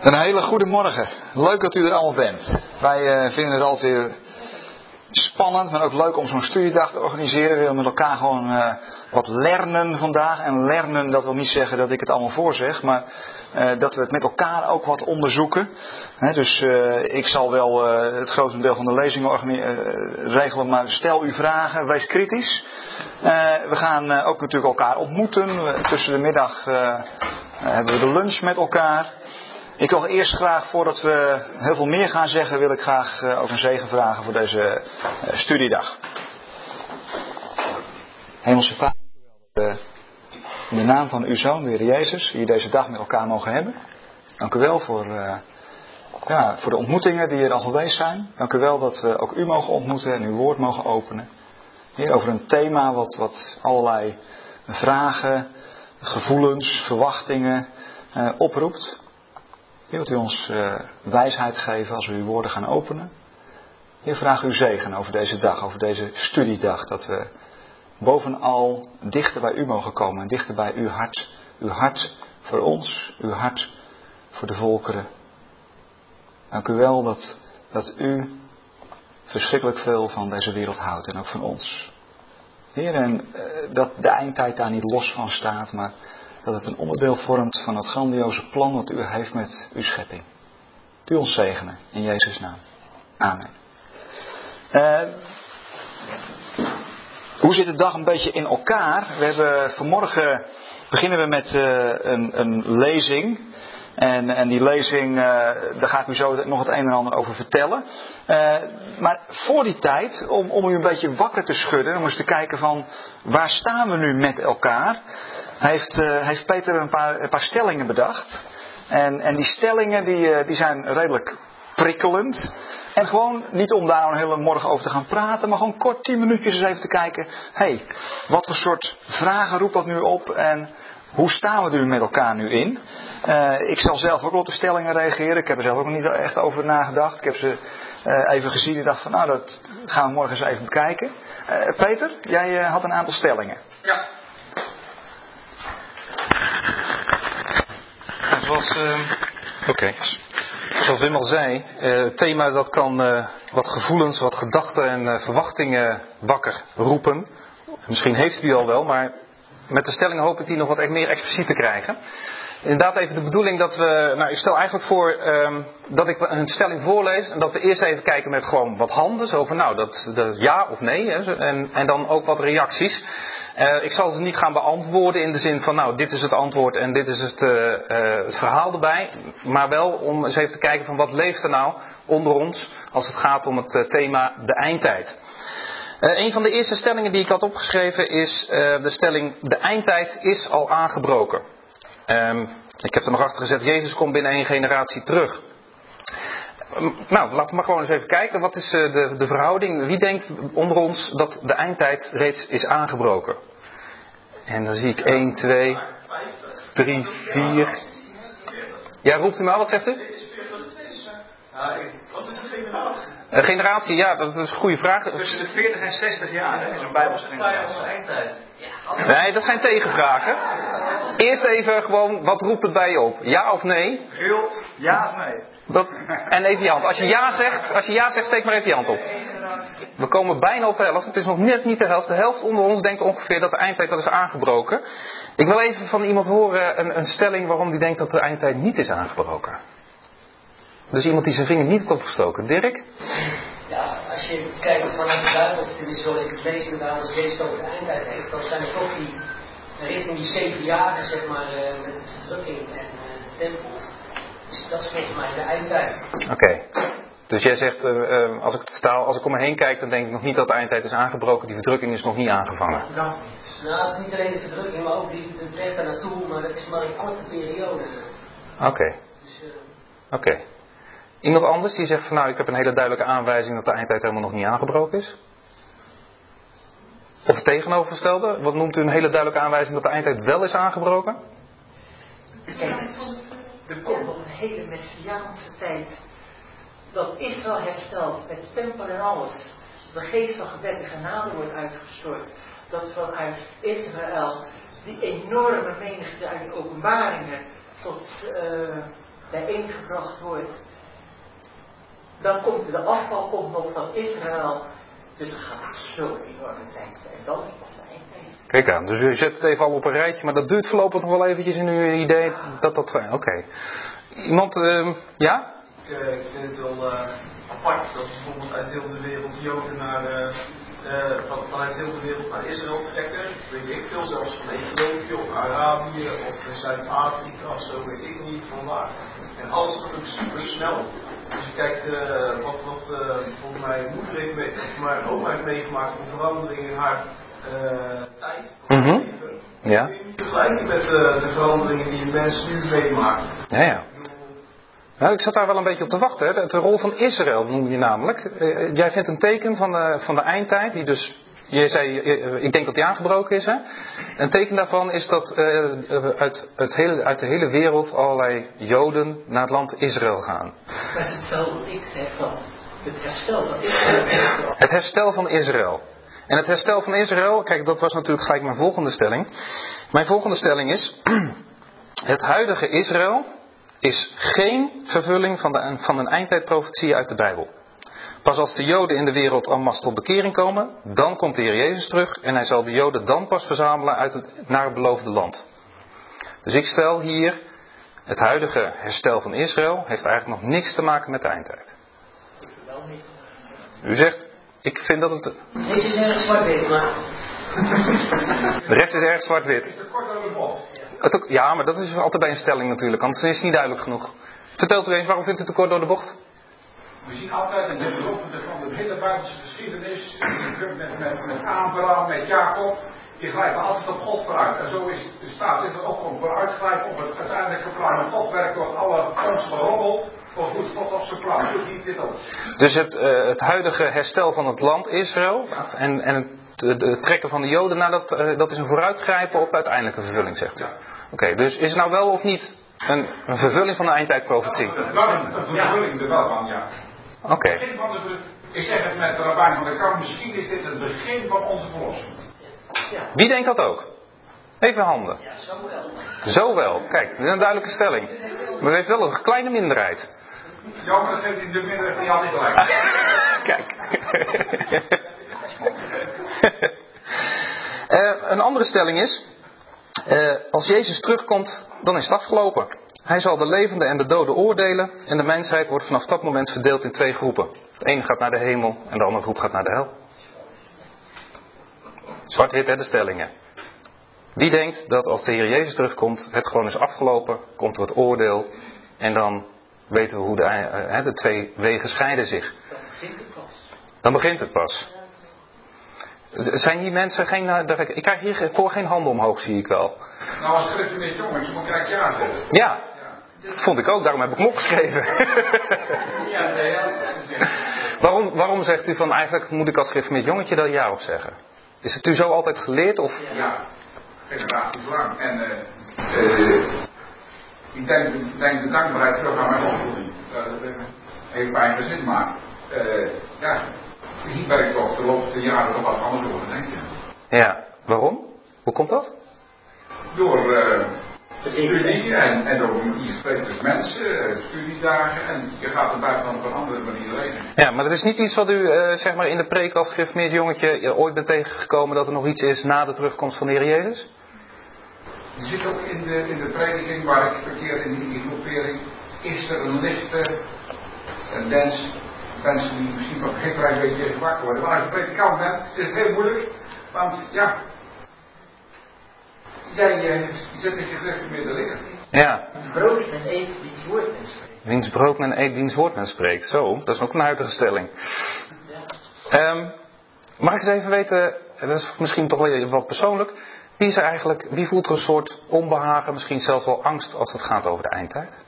Een hele goede morgen. Leuk dat u er allemaal bent. Wij uh, vinden het altijd spannend, maar ook leuk om zo'n studiedag te organiseren. We willen met elkaar gewoon uh, wat lernen vandaag. En lernen, dat wil niet zeggen dat ik het allemaal voorzeg, maar uh, dat we het met elkaar ook wat onderzoeken. Dus ik zal wel het grootste deel van de lezingen regelen, maar stel u vragen, wees kritisch. we gaan ook natuurlijk elkaar ontmoeten. tussen de middag hebben we de lunch met elkaar. Ik wil eerst graag, voordat we heel veel meer gaan zeggen, wil ik graag uh, ook een zegen vragen voor deze uh, studiedag. Hemelse Vader, uh, in de naam van uw Zoon, de Jezus, hier deze dag met elkaar mogen hebben. Dank u wel voor, ja, voor de ontmoetingen die er al geweest zijn. Dank u wel dat we ook u mogen ontmoeten en uw woord mogen openen. Hier over een thema wat, wat allerlei vragen, gevoelens, verwachtingen oproept. Wilt u ons uh, wijsheid geven als we uw woorden gaan openen? Heer, vraag uw zegen over deze dag, over deze studiedag. Dat we bovenal dichter bij u mogen komen en dichter bij uw hart. Uw hart voor ons, uw hart voor de volkeren. Dank u wel dat, dat u verschrikkelijk veel van deze wereld houdt en ook van ons. Heer, en uh, dat de eindtijd daar niet los van staat, maar dat het een onderdeel vormt van het grandioze plan wat u heeft met uw schepping. U ons zegenen in Jezus' naam. Amen. Uh, hoe zit de dag een beetje in elkaar? We hebben vanmorgen beginnen we met uh, een, een, lezing. En, en die lezing, uh, daar ga ik u zo nog het een en ander over vertellen. maar voor die tijd, om, om u een beetje wakker te schudden, om eens te kijken van waar staan we nu met elkaar heeft, uh, heeft Peter een paar, een paar stellingen bedacht. En, en die stellingen die, uh, die zijn redelijk prikkelend. En gewoon niet om daar een hele morgen over te gaan praten, maar gewoon kort tien minuutjes eens even te kijken. Hé, hey, wat voor soort vragen roept dat nu op en hoe staan we er met elkaar nu in? Uh, ik zal zelf ook op de stellingen reageren. Ik heb er zelf ook niet echt over nagedacht. Ik heb ze even gezien en dacht van nou dat gaan we morgen eens even bekijken. Peter, jij had een aantal stellingen. Ja. Zoals, uh, okay. zoals Wim al zei, het thema dat kan uh, wat gevoelens, wat gedachten en verwachtingen wakker roepen. Misschien heeft u die al wel, maar met de stelling hoop ik die nog wat meer expliciet te krijgen. Inderdaad even de bedoeling dat we, nou ik stel eigenlijk voor um, dat ik een stelling voorlees en dat we eerst even kijken met gewoon wat handen, zo van nou dat, dat ja of nee hè, en, en dan ook wat reacties. Uh, ik zal ze niet gaan beantwoorden in de zin van, nou, dit is het antwoord en dit is het, uh, uh, het verhaal erbij. Maar wel om eens even te kijken van wat leeft er nou onder ons als het gaat om het thema de eindtijd. een van de eerste stellingen die ik had opgeschreven is de stelling, de eindtijd is al aangebroken. Um, ik heb er nog achter gezet, Jezus komt binnen één generatie terug. Nou, laten we maar gewoon eens even kijken. Wat is eh, de, de verhouding? Wie denkt onder ons dat de eindtijd reeds is aangebroken? En dan zie ik 1, 2, 3, 4. Ja, roept u maar, wat zegt u? Wat is een generatie? Een generatie, ja, dat is een goede vraag. Tussen de 40 en 60 jaar, hè, is een Bijbelse generatie. Nee, dat zijn tegenvragen. Eerst even gewoon, wat roept het bij je op? Ja of nee? Geel, ja of nee? Dat, en even je hand. Als je ja zegt, als je ja zegt, steek maar even je hand op. We komen bijna op de helft. Het is nog net niet de helft. De helft onder ons denkt ongeveer dat de eindtijd dat is aangebroken. Ik wil even van iemand horen een, een stelling waarom die denkt dat de eindtijd niet is aangebroken. Dus iemand die zijn vinger niet heeft opgestoken. Dirk? Ja, als je kijkt vanuit de Bijbelse, tenminste zoals ik het lees, de Bijbel leest over de eindtijd heeft, dan zijn het toch die richting die zeven jaren, zeg maar, uh, met verdrukking en uh, tempel. Dus dat is volgens mij de eindtijd. Oké. Okay. Dus jij zegt, uh, als ik het vertaal, als ik om me heen kijk, dan denk ik nog niet dat de eindtijd is aangebroken, die verdrukking is nog niet aangevangen. Nou, het is niet alleen de verdrukking, maar ook die, de weg daar naartoe, maar dat is maar een korte periode. Oké. Okay. Dus, Oké. Okay. Iemand anders die zegt van nou, ik heb een hele duidelijke aanwijzing dat de eindtijd helemaal nog niet aangebroken is? Of het tegenovergestelde, wat noemt u een hele duidelijke aanwijzing dat de eindtijd wel is aangebroken? er komt nog een hele messiaanse tijd dat Israël herstelt met tempel en alles. De geest van gebed en genade wordt uitgestort. Dat vanuit Israël die enorme menigte uit openbaringen tot uh, bijeengebracht wordt, dan komt de afval komt nog van Israël. Dus het gaat zo enorme tijd zijn. Dan pas de eindtijd. Kijk aan, dus u zet het even al op een rijtje, maar dat duurt voorlopig nog wel eventjes in uw idee dat dat... Oké. Iemand, ehm, ja? Ik, eh, ik vind het wel eh, apart dat bijvoorbeeld uit heel de wereld Joden naar, eh, eh, van, vanuit heel de wereld naar Israël trekken. Weet ik veel, zelfs van Ethiopië of Arabië of Zuid-Afrika of zo, weet ik niet van waar. En alles ook super snel. Als je kijkt eh, wat, wat eh, volgens mij moeder heeft mijn oma heeft meegemaakt van verandering in haar eh, tijd. Mhm. Ja. Vergelijken met de veranderingen die mensen nu meemaken. Ja, ja. Nou, ik zat daar wel een beetje op te wachten. Hè. De rol van Israël noem je namelijk. Jij vindt een teken van de, van de eindtijd, die dus. Je zei, ik denk dat die aangebroken is. Hè? Een teken daarvan is dat eh, eh, uit, uit, hele, uit de hele wereld allerlei Joden naar het land Israël gaan. Het is hetzelfde wat ik zeg van het herstel van Israël. Het herstel van Israël. En het herstel van Israël, kijk, dat was natuurlijk gelijk mijn volgende stelling. Mijn volgende stelling is: het huidige Israël is geen vervulling van, de, van een eindtijdprofetie uit de Bijbel. Pas als de Joden in de wereld en masse tot bekering komen, dan komt de Heer Jezus terug en hij zal de Joden dan pas verzamelen uit het, naar het beloofde land. Dus ik stel hier, het huidige herstel van Israël heeft eigenlijk nog niks te maken met de eindtijd. U zegt, ik vind dat het. Deze is erg zwart-wit, maar De rest is erg zwart-wit. Te kort door de bocht. Het ook- Ja, maar dat is altijd bij een stelling natuurlijk, anders is het niet duidelijk genoeg. Vertelt u eens, waarom vindt u het te kort door de bocht? We zien altijd in de loop van de hele Bijbelse geschiedenis, met, met, met, Abraham, met Jacob, die grijpen altijd op God vooruit. En zo is de staat is er ook om vooruitgrijpen op het uiteindelijke plan. En God werkt door alle rommel, voldoet God op zijn plan. Ik dit ook. Dus het, eh, het huidige herstel van het land Israël en, en het, trekken van de Joden, nou, dat, eh, dat is een vooruitgrijpen op de uiteindelijke vervulling, zegt u. Oké, dus is het nou wel of niet een, een vervulling van de eindtijdprofetie? Een, een vervulling er wel van, ja. Oké, Het de, ik zeg het met de rabbijn van de kamp, misschien is dit het begin van onze verlossing. wie denkt dat ook? Even handen. ja, zo wel. Zo wel, kijk, dit is een duidelijke stelling. Maar u heeft wel een kleine minderheid. Ja, maar dat geeft in de middag niet altijd gelijk. Kijk. Eh, een andere stelling is, eh, als Jezus terugkomt, dan is het afgelopen. Hij zal de levenden en de doden oordelen en de mensheid wordt vanaf dat moment verdeeld in twee groepen. De ene gaat naar de hemel en de andere groep gaat naar de hel. Zwart-wit hè, de stellingen. Wie denkt dat als de Heer Jezus terugkomt, het gewoon is afgelopen, komt er het oordeel en dan weten we hoe de, eh, de twee wegen scheiden zich. Dan begint het pas. Dan begint het pas. Zijn hier mensen geen. eh, ik, krijg hier voor geen handen omhoog, zie ik wel. Nou, als schrift met jongetje, moet kijk je aan. Ja, vond ik ook, daarom heb ik hem opgeschreven. Waarom, waarom zegt u van eigenlijk moet ik als schrift met jongetje daar ja op zeggen? Is het u zo altijd geleerd? Of? Ja, generaties lang. En eh, eh, ik denk, denk de dankbaarheid terug aan mijn opvoeding. Dat eh, heeft mijn gezin maar. eh ja, hier ben ik op de loop der jaren toch wat anders over denken. Ja, waarom? Hoe komt dat? Door studie en, en door je spreekt dus mensen, eh, studiedagen en je gaat het daarvan op een andere manier leven. Ja, maar dat is niet iets wat u eh, zeg maar in de preek als schrift jongetje eh, ooit bent tegengekomen dat er nog iets is na de terugkomst van de Heer Jezus? Je zit ook in de, in de prediking waar ik verkeer in die groepering, is er een lichte tendens, mensen die misschien toch geen klein beetje wakker worden. Maar als je predikant bent, is het heel moeilijk, want ja, eh, je zit met je gezicht. Ja, Brood eet die het woord en spreekt. Wiens brood men eet, diens woord men spreekt. Zo, dat is ook een huidige stelling. Ehm, mag ik eens even weten, dat is misschien toch wel wat persoonlijk. Wie is er eigenlijk, wie voelt er een soort onbehagen, misschien zelfs wel angst als het gaat over de eindtijd?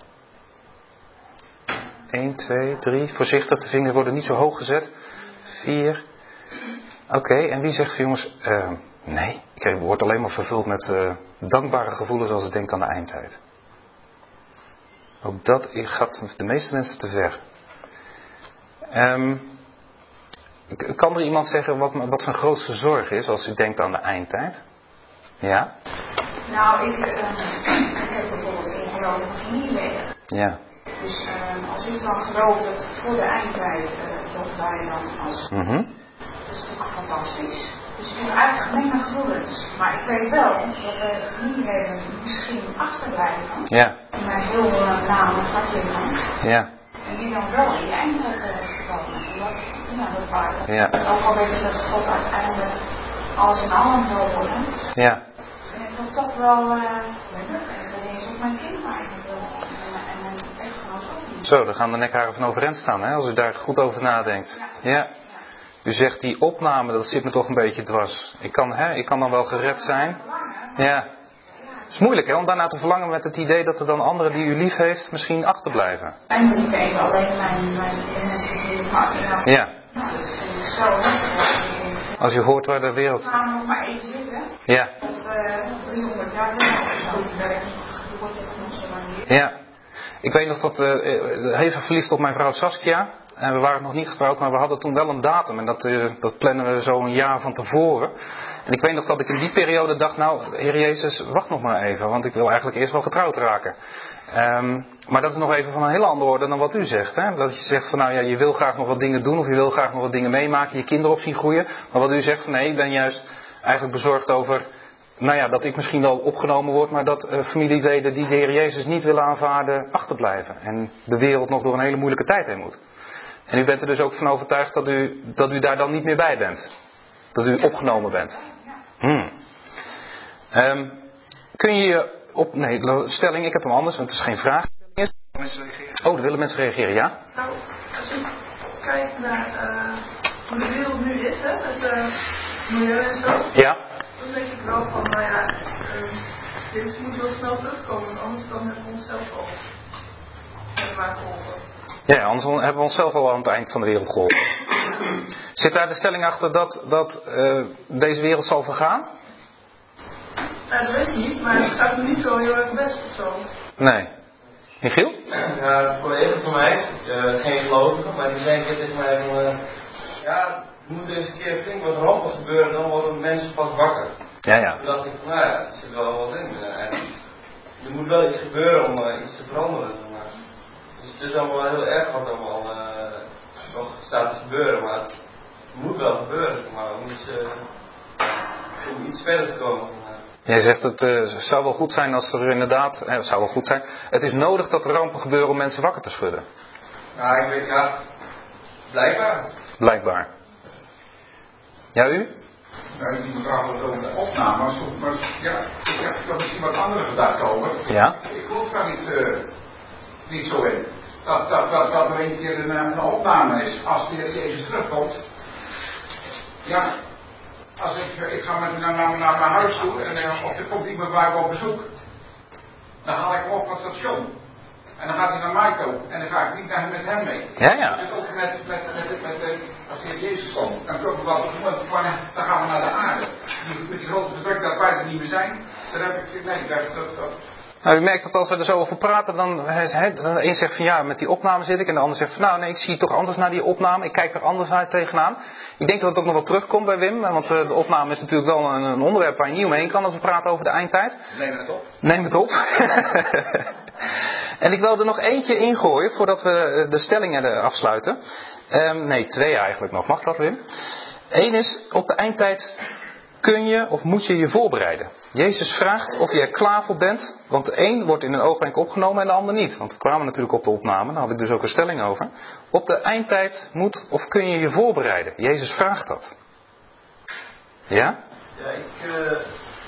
1, 2, 3, voorzichtig, de vingers worden niet zo hoog gezet. 4. Oké, en wie zegt jongens, ehm, nee, ik word alleen maar vervuld met eh, dankbare gevoelens als ik denk aan de eindtijd. Ook dat gaat de meeste mensen te ver. Ehm, k- kan er iemand zeggen wat, wat zijn grootste zorg is als hij denkt aan de eindtijd? Ja? Nou, ik, eh, ik heb bijvoorbeeld een ingenomen familieleden. Ja. Dus uh, als ik dan geloof dat voor de eindtijd uh, dat wij dan als. Mm -hmm. Dat is natuurlijk fantastisch. Dus ik heb eigenlijk gemengde gevoelens. Maar ik weet wel dat er familieleden misschien achterblijven. Ja. Die mij heel uh, na hart liggen. Ja. En die dan wel in die eindtijd terechtkomen. En dat, ja, dat waren. Ja. Ook al weet ik dat God uiteindelijk alles in allen wil worden. Ja. En ik wil toch wel. Uh, en ben eens op mijn kind eigenlijk wil. En ook niet. Zo, dan gaan de nekharen van overeind staan, hè, als u daar goed over nadenkt. Ja. ja. U zegt die opname, dat zit me toch een beetje dwars. Ik kan, hè, ik kan dan wel gered zijn. Ja. Het is moeilijk, hè, om daarna te verlangen met het idee dat er dan anderen die u lief heeft misschien achterblijven. En niet even alleen mijn. Ja. Nou. Als je hoort waar de wereld. Nog maar zitten. Ja. Tot uh, 300 jaar wel. Zo werkt niet. wordt het nog zo lang niet. Ja. Ik weet nog dat, uh, even verliefd op mijn vrouw Saskia. En we waren nog niet getrouwd, maar we hadden toen wel een datum. En dat, uh, dat plannen we zo een jaar van tevoren. En ik weet nog dat ik in die periode dacht, nou, Heer Jezus, wacht nog maar even. Want ik wil eigenlijk eerst wel getrouwd raken. Um, maar dat is nog even van een hele andere orde dan wat u zegt. Hè? Dat je zegt van, nou ja, je wil graag nog wat dingen doen. Of je wil graag nog wat dingen meemaken. Je kinderen op zien groeien. Maar wat u zegt van, nee, ik ben juist eigenlijk bezorgd over nou ja, dat ik misschien wel opgenomen word, maar dat uh, familieleden die de Heer Jezus niet willen aanvaarden, achterblijven. En de wereld nog door een hele moeilijke tijd heen moet. En u bent er dus ook van overtuigd dat u, dat u daar dan niet meer bij bent. Dat u opgenomen bent. Hmm. Um, kun je je op. Nee, stelling, ik heb hem anders, want het is geen vraag. Oh, dan willen mensen reageren, ja? Nou, als je kijkt naar uh, hoe de wereld nu is, hè, met uh, milieu en zo. Ja. Dan denk ik wel van, nou ja, uh, dit moet wel snel terugkomen, anders dan hebben we onszelf al wij geholpen. Ja, anders hebben we onszelf al aan het eind van de wereld geholpen. Zit daar de stelling achter dat, dat uh, deze wereld zal vergaan? Ja, dat weet ik niet, maar het gaat me niet zo heel erg best of zo. Nee. Michiel? Ja, een collega van mij, uh, geen gelovige, maar die zei een keer tegen mij van, uh, ja, er moet eens een keer flink wat rampen gebeuren, dan worden mensen pas wakker. Ja, ja. Toen dacht ik van, nou ja, er zit wel wat in. En er moet wel iets gebeuren om uh, iets te veranderen. Dus het is allemaal heel erg wat allemaal uh, nog staat te gebeuren, maar het moet wel gebeuren, maar om iets, om iets verder te komen. Jij zegt het uh, zou wel goed zijn als er inderdaad, eh, het zou wel goed zijn. Het is nodig dat er rampen gebeuren om mensen wakker te schudden. Ja, ik weet ja, blijkbaar. Blijkbaar. Ja, u? Ja, die mevrouw had over de opname, maar, maar ja, ik heb er misschien wat andere gedachten over. Ja? Ik geloof daar niet, uh, niet zo in. Dat, dat, dat, dat er een keer een, een opname is als de Heer Jezus terugkomt. Ja, als ik, ik ga met, naar, naar, naar mijn huis toe en uh, of er komt iemand bij me op bezoek, dan haal ik hem op van het station. En dan gaat hij naar mij toe en dan ga ik niet naar, met hem mee. Ja, ja. En ook met, met, met, met, als de Heer Jezus komt, dan komen we wat dan gaan we naar de aarde. Met die grote bedruk dat wij er niet meer zijn, dan heb ik, nee, dat, dat, dat nou, u merkt dat als we er zo over praten, dan de een zegt van ja, met die opname zit ik. En de ander zegt van nou nee, ik zie toch anders naar die opname. Ik kijk er anders uit tegenaan. Ik denk dat het ook nog wel terugkomt bij Wim. Want de opname is natuurlijk wel een, een onderwerp waar je niet omheen kan als we praten over de eindtijd. Neem het op. Neem het op. en ik wil er nog eentje ingooien voordat we de stellingen afsluiten. Um, nee, twee eigenlijk nog. Mag dat Wim? Eén is, op de eindtijd kun je of moet je je voorbereiden. Jezus vraagt of je er klaar voor bent, want de een wordt in een oogwenk opgenomen en de ander niet. Want we kwamen natuurlijk op de opname, daar had ik dus ook een stelling over. Op de eindtijd moet of kun je je voorbereiden. Jezus vraagt dat. Ja? Ja, ik, uh,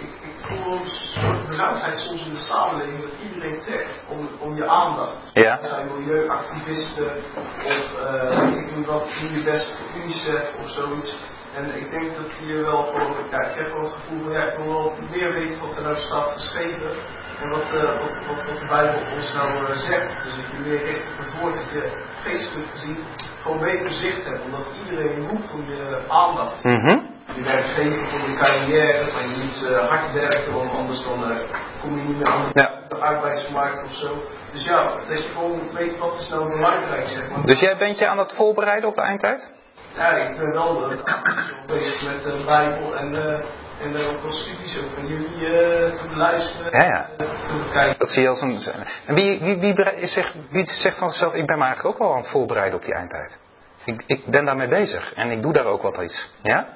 ik, ik voel een soort benauwdheid soms in de samenleving dat iedereen trekt om, om je aandacht. Ja. Er zijn milieuactivisten of uh, ik doe best UNICEF of zoiets. En ik denk dat hier wel gewoon, ja, ik heb wel het gevoel van, ja, ik wil wel meer weten wat er nou staat geschreven. En wat, uh, wat, wat, wat de Bijbel ons nou uh, zegt. Dus dat je meer richt op het woord, dat je geestelijk gezien gewoon beter zicht hebt. Omdat iedereen roept om je aandacht. Mm -hmm. Je werkgever voor je carrière, van je moet uh, hard werken, want anders dan kom je niet meer aan de ja. arbeidsmarkt of zo. Dus ja, dat je gewoon weet wat is nou belangrijk, zeg maar. Dus jij bent je aan het voorbereiden op de eindtijd? Ja, ik ben wel uh, bezig met de Bijbel en uh, En wel studies ook van jullie uh, te beluisteren. Ja, ja. Te bekijken. Dat zie je als een. En wie, wie, wie, zegt, wie zegt van zichzelf: Ik ben me eigenlijk ook wel aan het voorbereiden op die eindtijd? Ik, ik ben daarmee bezig en ik doe daar ook wat iets. Ja?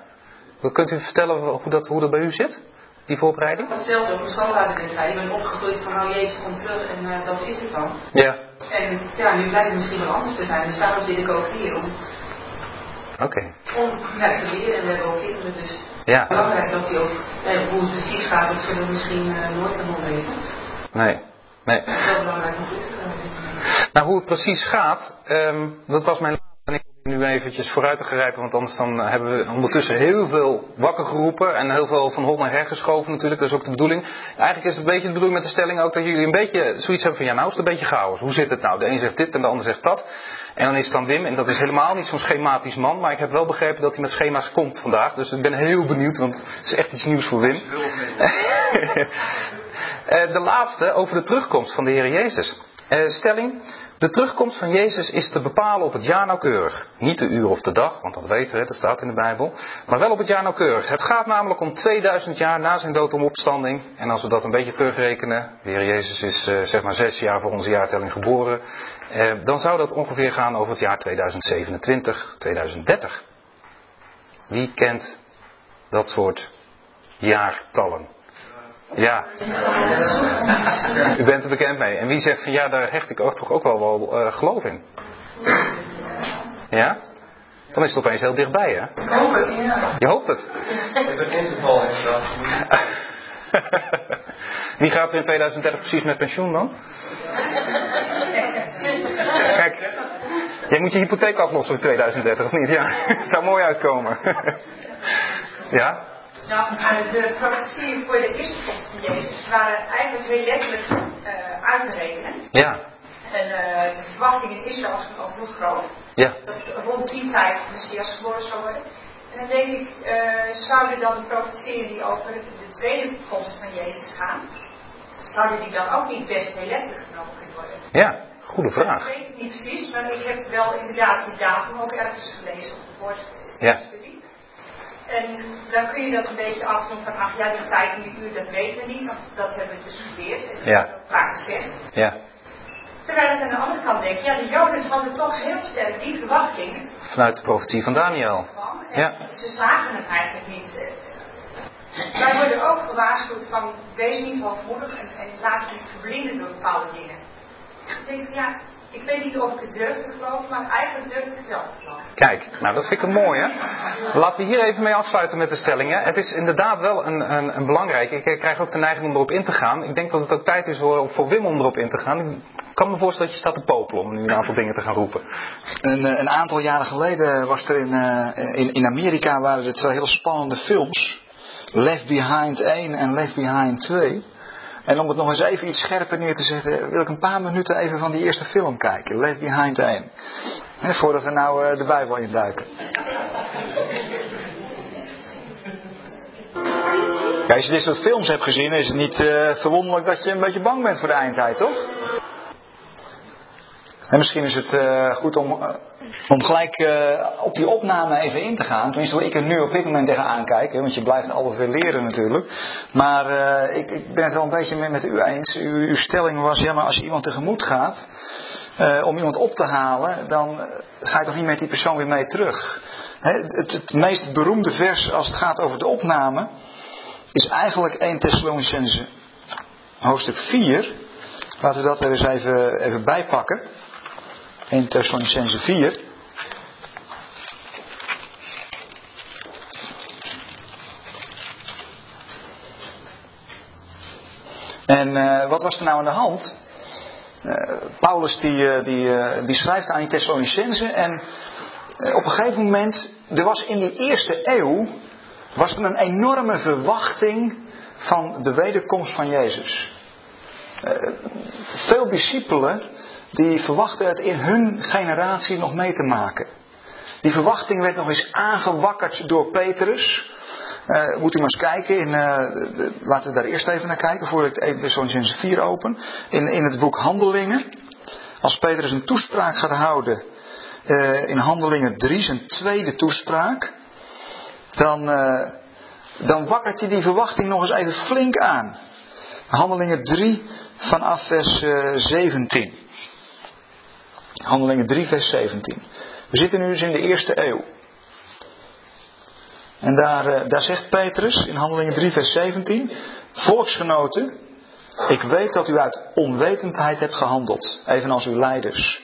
Kunt u vertellen hoe dat, hoe dat bij u zit? Die voorbereiding? Hetzelfde, op mijn net zei. Ik ben opgegroeid van, oh Jezus komt terug en uh, dat is het dan. Ja. En ja, nu blijkt het misschien wel anders te zijn. Dus daarom zit ik ook hier om, Oké. om ja, te leren. En we hebben ook kinderen, dus Ja. belangrijk dat die ook, ja, hoe het precies gaat, dat zullen we misschien uh, nooit helemaal weten. Nee. Nee. Is wel belangrijk om goed te kunnen. Nou, hoe het precies gaat, ehm, dat was mijn en ik probeer nu eventjes vooruit te grijpen, want anders dan hebben we ondertussen heel veel wakker geroepen en heel veel van hol naar her geschoven natuurlijk. Dat is ook de bedoeling. Eigenlijk is het een beetje de bedoeling met de stelling ook dat jullie een beetje zoiets hebben van ja, nou is het een beetje chaos. Hoe zit het nou? De een zegt dit en de ander zegt dat. En dan is het dan Wim, en dat is helemaal niet zo'n schematisch man, maar ik heb wel begrepen dat hij met schema's komt vandaag. Dus ik ben heel benieuwd, want het is echt iets nieuws voor Wim. Eh, de laatste over de terugkomst van de Heer Jezus. Eh, stelling, de terugkomst van Jezus is te bepalen op het jaar nauwkeurig. Niet de uur of de dag, want dat weten we, dat staat in de Bijbel. Maar wel op het jaar nauwkeurig. Het gaat namelijk om 2000 jaar na zijn dood om opstanding. En als we dat een beetje terugrekenen, de Heer Jezus is eh, zeg maar zes jaar voor onze jaartelling geboren. Eh, dan zou dat ongeveer gaan over het jaar 2027, 2030. Wie kent dat soort jaartallen? Ja. U bent er bekend mee. En wie zegt van ja, daar hecht ik ook toch ook wel, wel uh, geloof in? Ja? Dan is het opeens heel dichtbij, hè? Ik hoop het, ja. Je hoopt het. Ik ben interval extra. Wie gaat er in 2030 precies met pensioen dan? Kijk, jij moet je hypotheek aflossen in 2030, of niet? Ja, het zou mooi uitkomen. ja? Nou, de profetieën voor de eerste komst van Jezus waren eigenlijk heel letterlijk uh, uit te rekenen. Ja. En uh, de verwachting in Israël was ook heel groot. Ja. Dat rond die tijd de Messias geboren zou worden. En dan denk ik, uh, zouden dan de profetieën die over de tweede komst van Jezus gaan, zouden die dan ook niet best heel letterlijk genomen kunnen worden? Ja, goede vraag. Dat weet ik niet precies, maar ik heb wel inderdaad die datum ook ergens gelezen op het woord ja. studie. En dan kun je dat een beetje afdoen van, ach ja, die tijd en die uur, dat weten we niet, want dat hebben we bestudeerd en dat ja. hebben we vaak gezegd. Ja. Terwijl ik aan de andere kant denk, ja, de Joden hadden toch heel sterk die verwachting. Vanuit de profetie van Daniel. En ja. Ze zagen hem eigenlijk niet. Wij worden ook gewaarschuwd van, wees niet hoogmoedig en, en laat je niet verblinden door bepaalde dingen. Ik denk, ja, ik weet niet of ik het durf te geloven, maar eigenlijk durf ik het wel te geloven. Kijk, nou dat vind ik een mooie. Laten we hier even mee afsluiten met de stellingen. Het is inderdaad wel een, een, een belangrijke. Ik krijg ook de neiging om erop in te gaan. Ik denk dat het ook tijd is voor, voor Wim om erop in te gaan. Ik kan me voorstellen dat je staat te popelen om nu een aantal dingen te gaan roepen. Een, een aantal jaren geleden was er in, uh, in, in Amerika waren er twee heel spannende films. Left Behind 1 en Left Behind 2. En om het nog eens even iets scherper neer te zetten, wil ik een paar minuten even van die eerste film kijken. Left Behind 1. He, voordat we nou uh, de Bijbel induiken. Kijk, als je dit soort films hebt gezien, is het niet uh, verwonderlijk dat je een beetje bang bent voor de eindtijd, toch? En misschien is het uh, goed om, uh, om gelijk uh, op die opname even in te gaan. Tenminste, hoe ik er nu op dit moment tegenaan kijk. Hè, want je blijft altijd weer leren natuurlijk. Maar ik, ik, ben het wel een beetje met, met u eens. Uw stelling was, ja maar als je iemand tegemoet gaat. om iemand op te halen, dan ga je toch niet met die persoon weer mee terug. Hè, het, het meest beroemde vers als het gaat over de opname. Is eigenlijk 1 Thessalonicense hoofdstuk 4. Laten we dat er eens even, even bijpakken. 1 Thessalonicense 4. En uh, wat was er nou aan de hand? Uh, Paulus die, uh, die, die schrijft aan die Thessalonicense en op een gegeven moment, er was in die eerste eeuw, was er een enorme verwachting van de wederkomst van Jezus. veel discipelen die verwachten het in hun generatie nog mee te maken. Die verwachting werd nog eens aangewakkerd door Petrus. Uh, moet u maar eens kijken. In, de, laten we daar eerst even naar kijken voordat ik 1 Thessalonicense 4 open. In, in het boek Handelingen. Als Petrus een toespraak gaat houden. Uh, in Handelingen 3, zijn tweede toespraak. Dan dan wakkert hij die verwachting nog eens even flink aan. Handelingen 3 vanaf vers 17. Handelingen 3 vers 17. We zitten nu dus in de eerste eeuw. En daar, eh, daar zegt Petrus in Handelingen 3 vers 17. Volksgenoten, ik weet dat u uit onwetendheid hebt gehandeld, evenals uw leiders.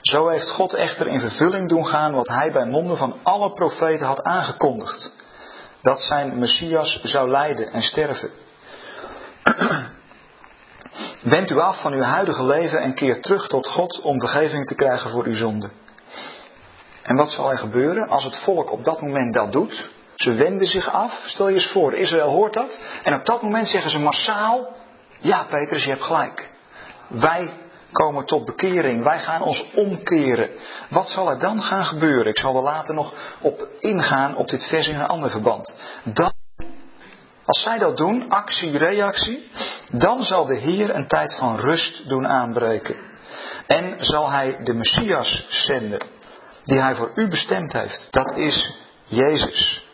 Zo heeft God echter in vervulling doen gaan wat hij bij monden van alle profeten had aangekondigd. Dat zijn Messias zou lijden en sterven. Wend u af van uw huidige leven en keer terug tot God om vergeving te krijgen voor uw zonde. En wat zal er gebeuren als het volk op dat moment dat doet? Ze wenden zich af. Stel je eens voor, Israël hoort dat. En op dat moment zeggen ze massaal: Ja, Petrus, je hebt gelijk. Wij komen tot bekering. Wij gaan ons omkeren. Wat zal er dan gaan gebeuren? Ik zal er later nog op ingaan op dit vers in een ander verband. Dan, als zij dat doen, actie, reactie, dan zal de Heer een tijd van rust doen aanbreken. En zal hij de Messias zenden, die hij voor u bestemd heeft. Dat is Jezus.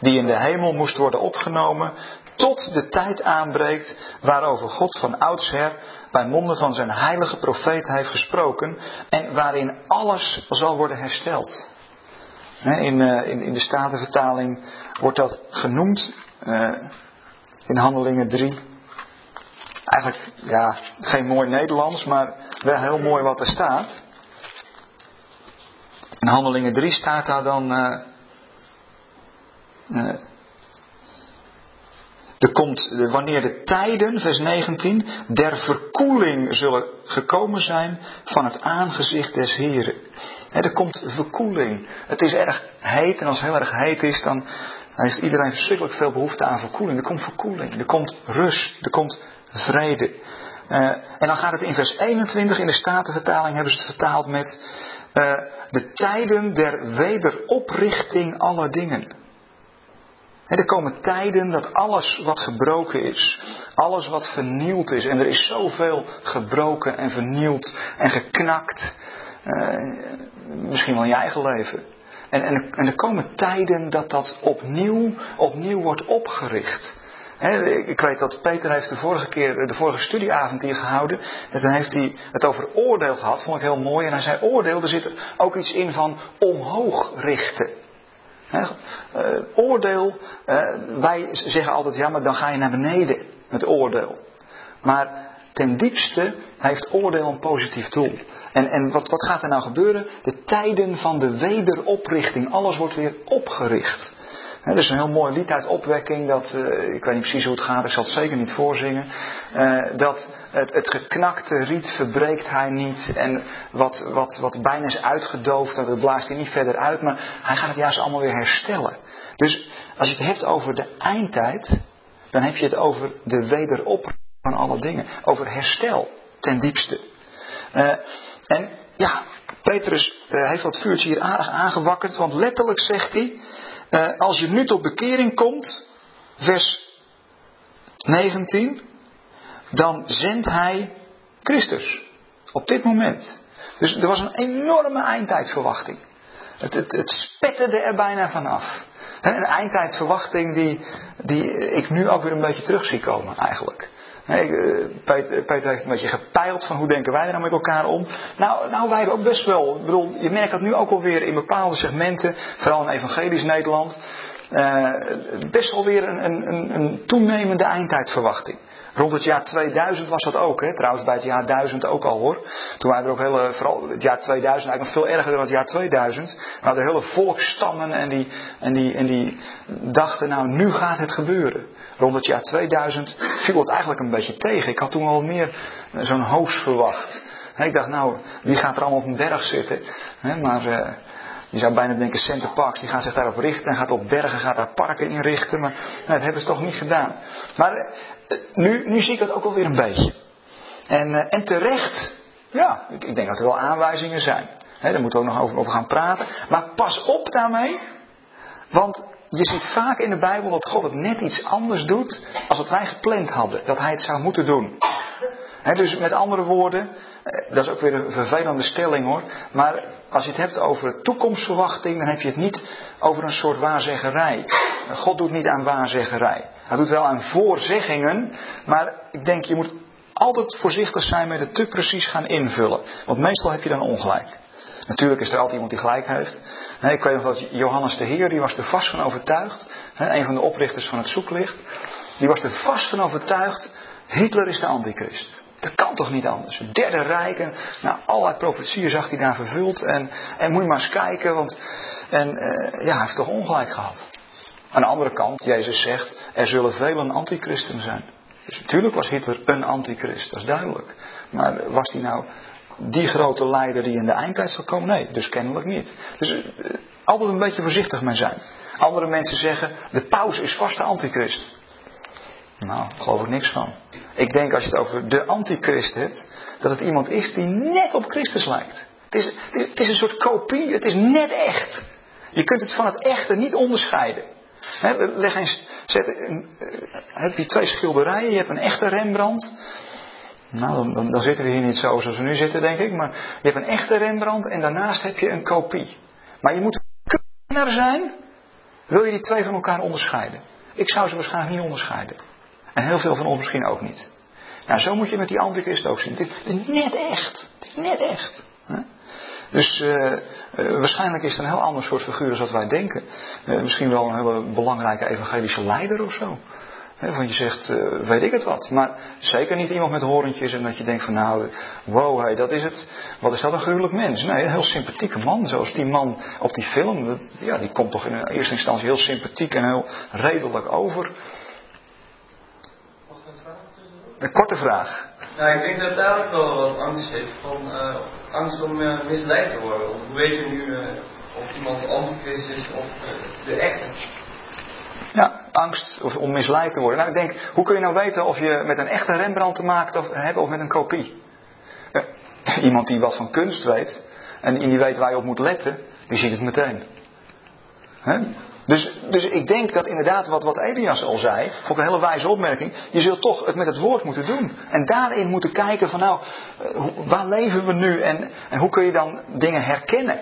Die in de hemel moest worden opgenomen tot de tijd aanbreekt waarover God van oudsher bij monden van zijn heilige profeet heeft gesproken en waarin alles zal worden hersteld. In, eh, in, in de Statenvertaling wordt dat genoemd eh, in Handelingen 3. Eigenlijk, ja, geen mooi Nederlands, maar wel heel mooi wat er staat. In Handelingen 3 staat daar dan. Uh, er komt, wanneer de tijden, vers 19, der verkoeling zullen gekomen zijn van het aangezicht des Heren. er komt verkoeling. Het is erg heet en als het heel erg heet is, dan heeft iedereen verschrikkelijk veel behoefte aan verkoeling. Er komt verkoeling, er komt rust, er komt vrede. Uh, en dan gaat het in vers 21 in de Statenvertaling hebben ze het vertaald met uh, de tijden der wederoprichting aller dingen er komen tijden dat alles wat gebroken is, alles wat vernield is, en er is zoveel gebroken en vernield en geknakt, eh, misschien wel in je eigen leven. En, en, er komen tijden dat dat opnieuw, opnieuw wordt opgericht. ik weet dat Peter heeft de vorige keer, de vorige studieavond hier gehouden. En dan heeft hij het over oordeel gehad, vond ik heel mooi. En hij zei oordeel, er zit ook iets in van omhoog richten. Uh, oordeel, uh, wij zeggen altijd, ja, maar dan ga je naar beneden met oordeel. Maar ten diepste heeft oordeel een positief doel. En, en wat, wat gaat er nou gebeuren? De tijden van de wederoprichting, alles wordt weer opgericht. Er is een heel mooi lied uit opwekking, dat, uh, ik weet niet precies hoe het gaat, ik zal het zeker niet voorzingen. Uh, dat het, het geknakte riet verbreekt hij niet en wat, wat, wat bijna is uitgedoofd, dat blaast hij niet verder uit, maar hij gaat het juist allemaal weer herstellen. Dus als je het hebt over de eindtijd, dan heb je het over de wederoprichting van alle dingen. Over herstel ten diepste. Uh, en ja, Petrus heeft dat vuurtje hier aardig aangewakkerd, want letterlijk zegt hij, uh, als je nu tot bekering komt, vers 19, dan zendt hij Christus. Op dit moment. Dus er was een enorme eindtijdverwachting. Het, het, het spetterde er bijna vanaf. Een eindtijdverwachting die, die ik nu ook weer een beetje terug zie komen eigenlijk. Eh, Peter, heeft een beetje gepeild van hoe denken wij er nou met elkaar om. Nou, nou wij ook best wel. Ik bedoel, je merkt dat nu ook alweer in bepaalde segmenten, vooral in evangelisch Nederland, uh, best wel weer een, een, een toenemende eindtijdverwachting. Rond het jaar 2000 was dat ook, hè? trouwens bij het jaar 1000 ook al hoor. Toen waren er ook hele, vooral het jaar 2000 eigenlijk nog veel erger dan het jaar 2000. We hadden hele volkstammen en die, en, die, en die dachten nou nu gaat het gebeuren. Rond het jaar 2000 viel het eigenlijk een beetje tegen. Ik had toen al meer eh, zo'n hoos verwacht. Ik dacht nou, wie gaat er allemaal op een berg zitten? Maar uh, je zou bijna denken Center Parks, die gaan zich daarop richten en gaat op bergen, gaat daar parken inrichten. Maar nou, dat hebben ze toch niet gedaan. Maar uh, nu, nu zie ik dat ook wel weer een beetje. En, en terecht, ja, ik, ik, denk dat er wel aanwijzingen zijn. daar moeten we ook nog over, over gaan praten. Maar pas op daarmee, want je ziet vaak in de Bijbel dat God het net iets anders doet als wat wij gepland hadden. Dat hij het zou moeten doen. dus met andere woorden, eh, dat is ook weer een vervelende stelling hoor. Maar als je het hebt over toekomstverwachting, dan heb je het niet over een soort waarzeggerij. God doet niet aan waarzeggerij. Hij doet wel aan voorzeggingen, maar ik denk je moet altijd voorzichtig zijn met het te precies gaan invullen. Want meestal heb je dan ongelijk. Natuurlijk is er altijd iemand die gelijk heeft. Ik weet nog dat Johannes de Heer, die was er vast van overtuigd. Een van de oprichters van het zoeklicht. Die was er vast van overtuigd. Hitler is de antichrist. Dat kan toch niet anders? Derde rijk. En, nou, allerlei profetieën zag hij daar vervuld. En, en moet je maar eens kijken. Want, en uh, ja, hij heeft toch ongelijk gehad. Aan de andere kant, Jezus zegt, er zullen vele antichristen zijn. Dus natuurlijk was Hitler een antichrist, dat is duidelijk. Maar was hij nou die grote leider die in de eindtijd zal komen? Nee, dus kennelijk niet. Dus uh, altijd een beetje voorzichtig mee zijn. Andere mensen zeggen, de paus is vast de antichrist. Nou, daar geloof ik niks van. Ik denk als je het over de antichrist hebt, dat het iemand is die net op Christus lijkt. Het is, het is een soort kopie, het is net echt. Je kunt het van het echte niet onderscheiden. leg eens, zet, uh, heb je twee schilderijen, je hebt een echte Rembrandt. Nou, dan, zitten we hier niet zo zoals we nu zitten, denk ik. Maar je hebt een echte Rembrandt en daarnaast heb je een kopie. Maar je moet kunstenaar zijn, wil je die twee van elkaar onderscheiden. Ik zou ze waarschijnlijk niet onderscheiden. En heel veel van ons misschien ook niet. Nou, zo moet je met die antichrist ook zien. Het is net echt. Het is net echt. Dus uh, uh, waarschijnlijk is het een heel ander soort figuur dan wat wij denken. Uh, misschien wel een hele belangrijke evangelische leider of zo. Want je zegt, weet ik het wat. Maar zeker niet iemand met horentjes en dat je denkt van nou, wow, hey, dat is het. Wat is dat een gruwelijk mens? Nee, een heel sympathieke man. Zoals die man op die film. Ja, die komt toch in eerste instantie heel sympathiek en heel redelijk over. Een korte vraag. Nou, ik denk dat daar ook wel wat angst zit. Van, uh, angst om uh, misleid te worden. Hoe weet je nu of iemand antichrist is of de echte? Ja, angst om misleid te worden. Nou, ik denk, hoe kun je nou weten of je met een echte Rembrandt te maken hebt of met een kopie? iemand die wat van kunst weet en die weet waar je op moet letten, die ziet het meteen. Dus, dus ik denk dat inderdaad wat, wat Elias al zei, vond ik een hele wijze opmerking, je zult toch het met het woord moeten doen. En daarin moeten kijken van nou, eh, waar leven we nu en, en hoe kun je dan dingen herkennen.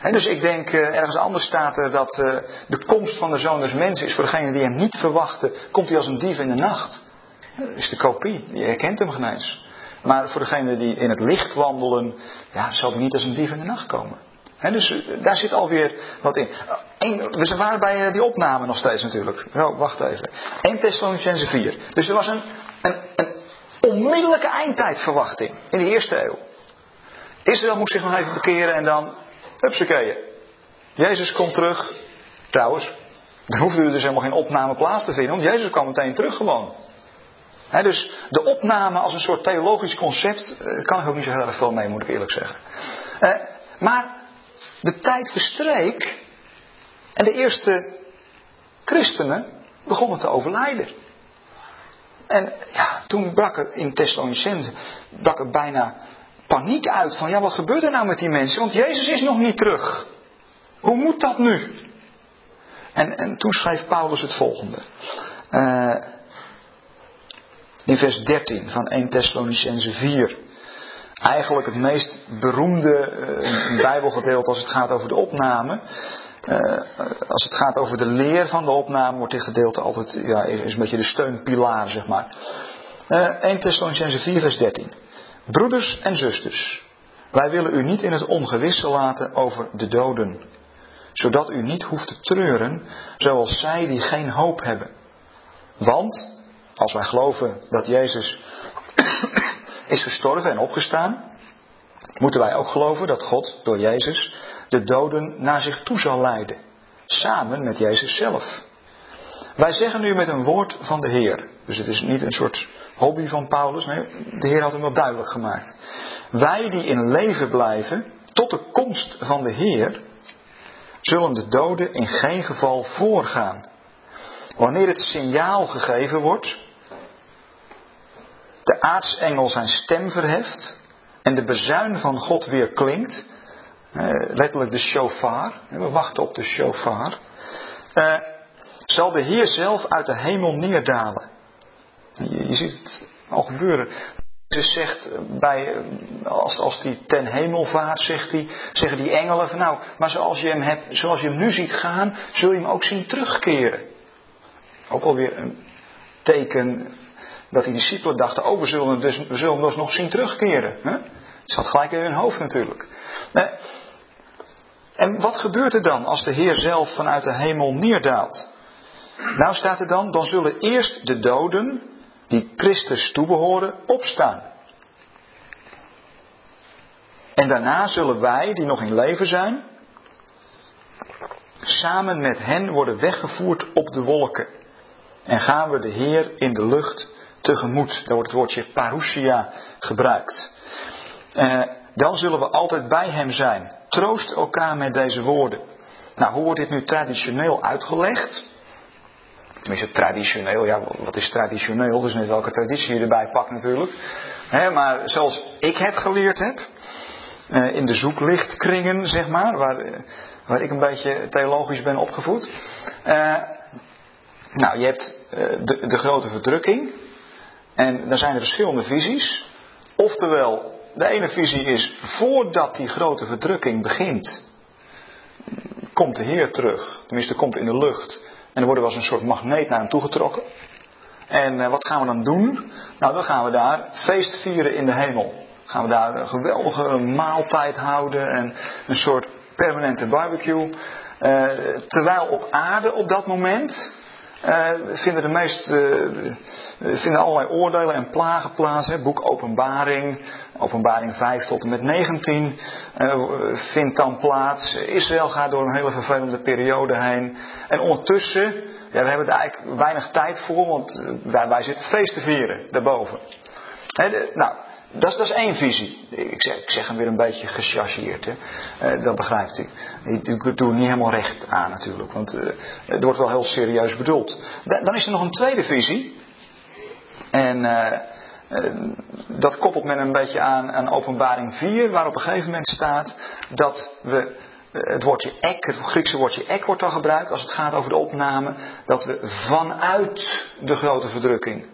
Dus ik denk, uh, ergens anders staat er dat uh, de komst van de zoon des mensen is voor degene die hem niet verwachten, komt hij als een dief in de nacht. Dat is de kopie, je herkent hem eens. Maar voor degene die in het licht wandelen, ja, zal hij niet als een dief in de nacht komen. Dus eh, daar zit alweer wat in. We waren bij eh, die opname nog steeds natuurlijk. Oh, wacht even. 1 Thessalonicense 4. Dus er was een, een, een onmiddellijke eindtijdverwachting in de eerste eeuw. Israël moest zich nog even bekeren en dan, Jezus komt terug. Trouwens, er hoefde er dus helemaal geen opname plaats te vinden, want Jezus kwam meteen terug gewoon. Dus de opname als een soort theologisch concept, daar eh, kan ik ook niet zo heel erg veel mee, moet ik eerlijk zeggen. Eh, maar de tijd verstreek en de eerste christenen begonnen te overlijden. En ja, toen brak er in Thessalonicense brak er bijna paniek uit van ja, wat gebeurt er nou met die mensen? Want Jezus is nog niet terug. Hoe moet dat nu? En, en toen schreef Paulus het volgende. Uh, in vers 13 van 1 Thessalonicense 4 eigenlijk het meest beroemde uh, Bijbelgedeelte als het gaat over de opname. Uh, als het gaat over de leer van de opname, wordt dit gedeelte altijd ja, is een beetje de steunpilaar, zeg maar. Uh, 1 Thessalonicense 4, vers 13. Broeders en zusters, wij willen u niet in het ongewisse laten over de doden, zodat u niet hoeft te treuren, zoals zij die geen hoop hebben. Want, als wij geloven dat Jezus is gestorven en opgestaan, moeten wij ook geloven dat God door Jezus de doden naar zich toe zal leiden. Samen met Jezus zelf. Wij zeggen nu met een woord van de Heer. Dus het is niet een soort hobby van Paulus. Nee, de Heer had hem wel duidelijk gemaakt. Wij die in leven blijven tot de komst van de Heer, zullen de doden in geen geval voorgaan. Wanneer het signaal gegeven wordt, de aartsengel zijn stem verheft en de bezuin van God weer klinkt. Eh, letterlijk de shofar. We wachten op de shofar. Eh, zal de Heer zelf uit de hemel neerdalen. Je, ziet het al gebeuren. Jezus zegt bij, als, als die ten hemel vaart, zegt hij, zeggen die engelen van nou, maar zoals je hem hebt, zoals je hem nu ziet gaan, zul je hem ook zien terugkeren. Ook alweer een teken dat die discipelen dachten, oh we zullen hem dus, we zullen dus nog zien terugkeren. Hè? Het zat gelijk in hun hoofd natuurlijk. En wat gebeurt er dan als de Heer zelf vanuit de hemel neerdaalt? Nou staat er dan, dan zullen eerst de doden, die Christus toebehoren, opstaan. En daarna zullen wij, die nog in leven zijn, samen met hen worden weggevoerd op de wolken. En gaan we de Heer in de lucht tegemoet. Daar wordt het woordje parousia gebruikt. Eh, dan zullen we altijd bij Hem zijn. Troost elkaar met deze woorden. Nou, hoe wordt dit nu traditioneel uitgelegd? Tenminste, traditioneel, ja, wat is traditioneel? Dus net welke traditie je erbij pakt natuurlijk. maar zoals ik het geleerd heb, eh, in de zoeklichtkringen, zeg maar, waar, eh, waar ik een beetje theologisch ben opgevoed. Uh, nou, je hebt de, de grote verdrukking. En daar zijn er verschillende visies. Oftewel, de ene visie is, voordat die grote verdrukking begint, komt de Heer terug. Tenminste, komt in de lucht. En dan worden we als een soort magneet naar hem toegetrokken. En uh, wat gaan we dan doen? Nou, dan gaan we daar feest vieren in de hemel. Gaan we daar een geweldige maaltijd houden en een soort permanente barbecue. Uh, terwijl op aarde op dat moment uh, vinden de meest, vinden allerlei oordelen en plagen plaats. Hè. Boek Openbaring, Openbaring 5 tot en met 19 vindt dan plaats. Israël gaat door een hele vervelende periode heen. En ondertussen, ja, we hebben er eigenlijk weinig tijd voor, want wij, wij zitten feest te vieren daarboven. nou, dat is, één visie. Ik zeg, ik zeg hem weer een beetje gechargeerd. Hè. Uh, dat begrijpt u. Ik, doe niet helemaal recht aan natuurlijk. Want uh, het wordt wel heel serieus bedoeld. dan is er nog een tweede visie. En uh, dat koppelt men een beetje aan, aan openbaring 4. Waar op een gegeven moment staat dat we het woordje ek, het Griekse woordje ek wordt dan gebruikt als het gaat over de opname, dat we vanuit de grote verdrukking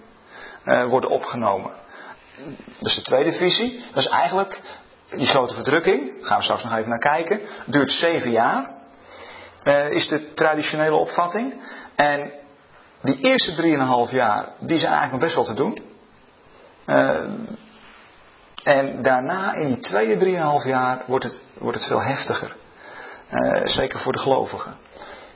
worden opgenomen. Dat is de tweede visie. Dat is eigenlijk die grote verdrukking. Daar gaan we straks nog even naar kijken. Duurt zeven jaar. Uh, is de traditionele opvatting. En die eerste drieënhalf jaar, die zijn eigenlijk nog best wel te doen. Uh, en daarna, in die tweede drieënhalf jaar, wordt het, wordt het veel heftiger. Uh, zeker voor de gelovigen.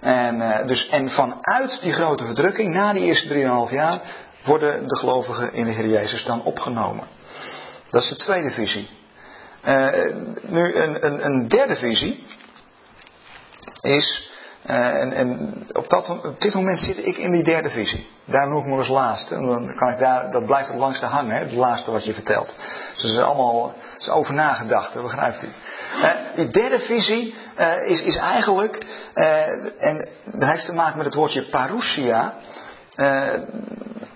En, dus, en vanuit die grote verdrukking, na die eerste 3,5 jaar, worden de gelovigen in de Heer Jezus dan opgenomen. Dat is de tweede visie. Uh, nu een, een, een, derde visie is, uh, en, en op, dat, op, dit moment zit ik in die derde visie. Daar noem ik me als laatste. En dan kan ik daar, dat blijft het langste hangen, hè, het laatste wat je vertelt. Dus is allemaal is over nagedacht, begrijpt u. Uh, die derde visie is, is eigenlijk, en dat heeft te maken met het woordje parousia.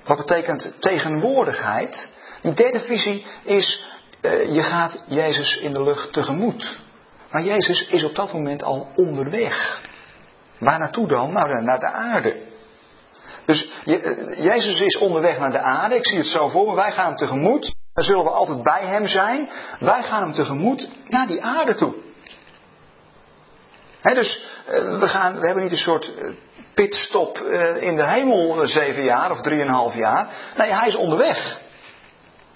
Wat betekent tegenwoordigheid? Die derde visie is, uh, je gaat Jezus in de lucht tegemoet. Maar Jezus is op dat moment al onderweg. Waar naartoe dan? Nou, naar de aarde. Dus je, uh, Jezus is onderweg naar de aarde. Ik zie het zo voor me. Wij gaan hem tegemoet. Dan zullen we altijd bij hem zijn. Wij gaan hem tegemoet naar die aarde toe. Dus uh, we, gaan, we hebben niet een soort pitstop uh, in de hemel zeven jaar of drieënhalf jaar. Nee, hij is onderweg.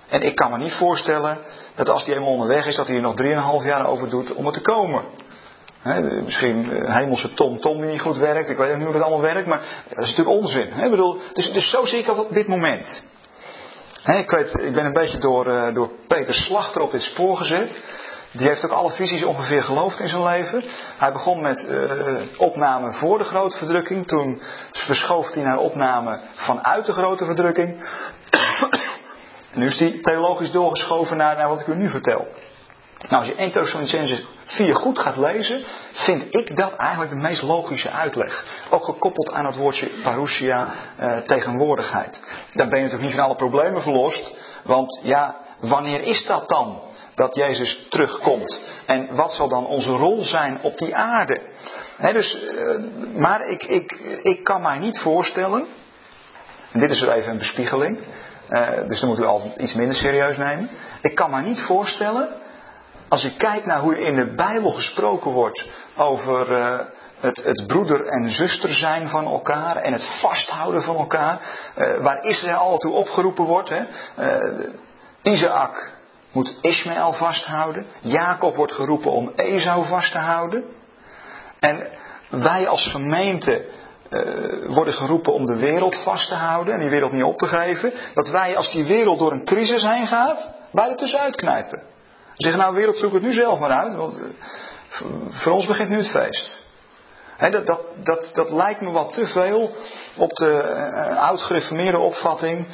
En ik kan me niet voorstellen dat als hij helemaal onderweg is, dat hij er nog drieënhalf jaar over doet om er te komen. Misschien een hemelse tom-tom die niet goed werkt. Ik weet niet hoe dat allemaal werkt, maar dat is natuurlijk onzin. He, bedoel, dus, dus zo zie ik dat op dit moment. Ik, weet, ik ben een beetje door, uh, door Peter Slachter op dit spoor gezet. Die heeft ook alle visies ongeveer geloofd in zijn leven. Hij begon met uh, opname voor de grote verdrukking. Toen verschoof hij naar opname vanuit de grote verdrukking. nu is hij theologisch doorgeschoven naar, naar wat ik u nu vertel. Nou, als je 1 Thessalonicenses 4 goed gaat lezen, vind ik dat eigenlijk de meest logische uitleg. Ook gekoppeld aan het woordje parousia, uh, tegenwoordigheid. Dan ben je natuurlijk niet van alle problemen verlost. Want ja, wanneer is dat dan? Dat Jezus terugkomt. En wat zal dan onze rol zijn op die aarde? dus, uh, maar ik, ik, ik kan mij niet voorstellen, en dit is er even een bespiegeling, Eh, dus dan moet u altijd iets minder serieus nemen. Ik kan me niet voorstellen, als je kijkt naar hoe in de Bijbel gesproken wordt over eh, het, het, broeder en zuster zijn van elkaar en het vasthouden van elkaar, waar Israël toe opgeroepen wordt. Hè? Isaac moet Ismaël vasthouden. Jacob wordt geroepen om Esau vast te houden. En wij als gemeente uh, worden geroepen om de wereld vast te houden en die wereld niet op te geven. Dat wij als die wereld door een crisis heen gaat, wij er tussenuit knijpen. Zeggen nou wereld zoek het nu zelf maar uit, want uh, voor ons begint nu het feest. Dat, dat, dat, dat, lijkt me wat te veel op de uh, oud-gereformeerde opvatting.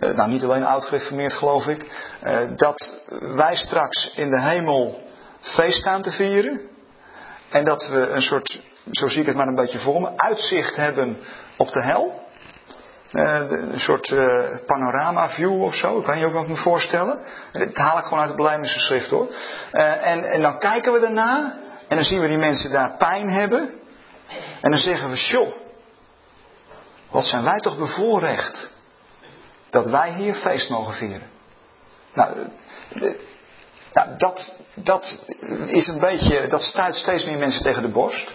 Uh, nou, niet alleen oud-gereformeerd geloof ik. Uh, dat wij straks in de hemel feest staan te vieren. En dat we een soort zo zie ik het maar een beetje voor me, uitzicht hebben op de hel. Uh, een soort panorama view of zo, kan je ook nog me voorstellen. Dat haal ik gewoon uit de schrift hoor. En, en dan kijken we daarna en dan zien we die mensen daar pijn hebben. En dan zeggen we, joh, wat zijn wij toch bevoorrecht dat wij hier feest mogen vieren. Nou, nou dat, dat is een beetje, dat stuit steeds meer mensen tegen de borst.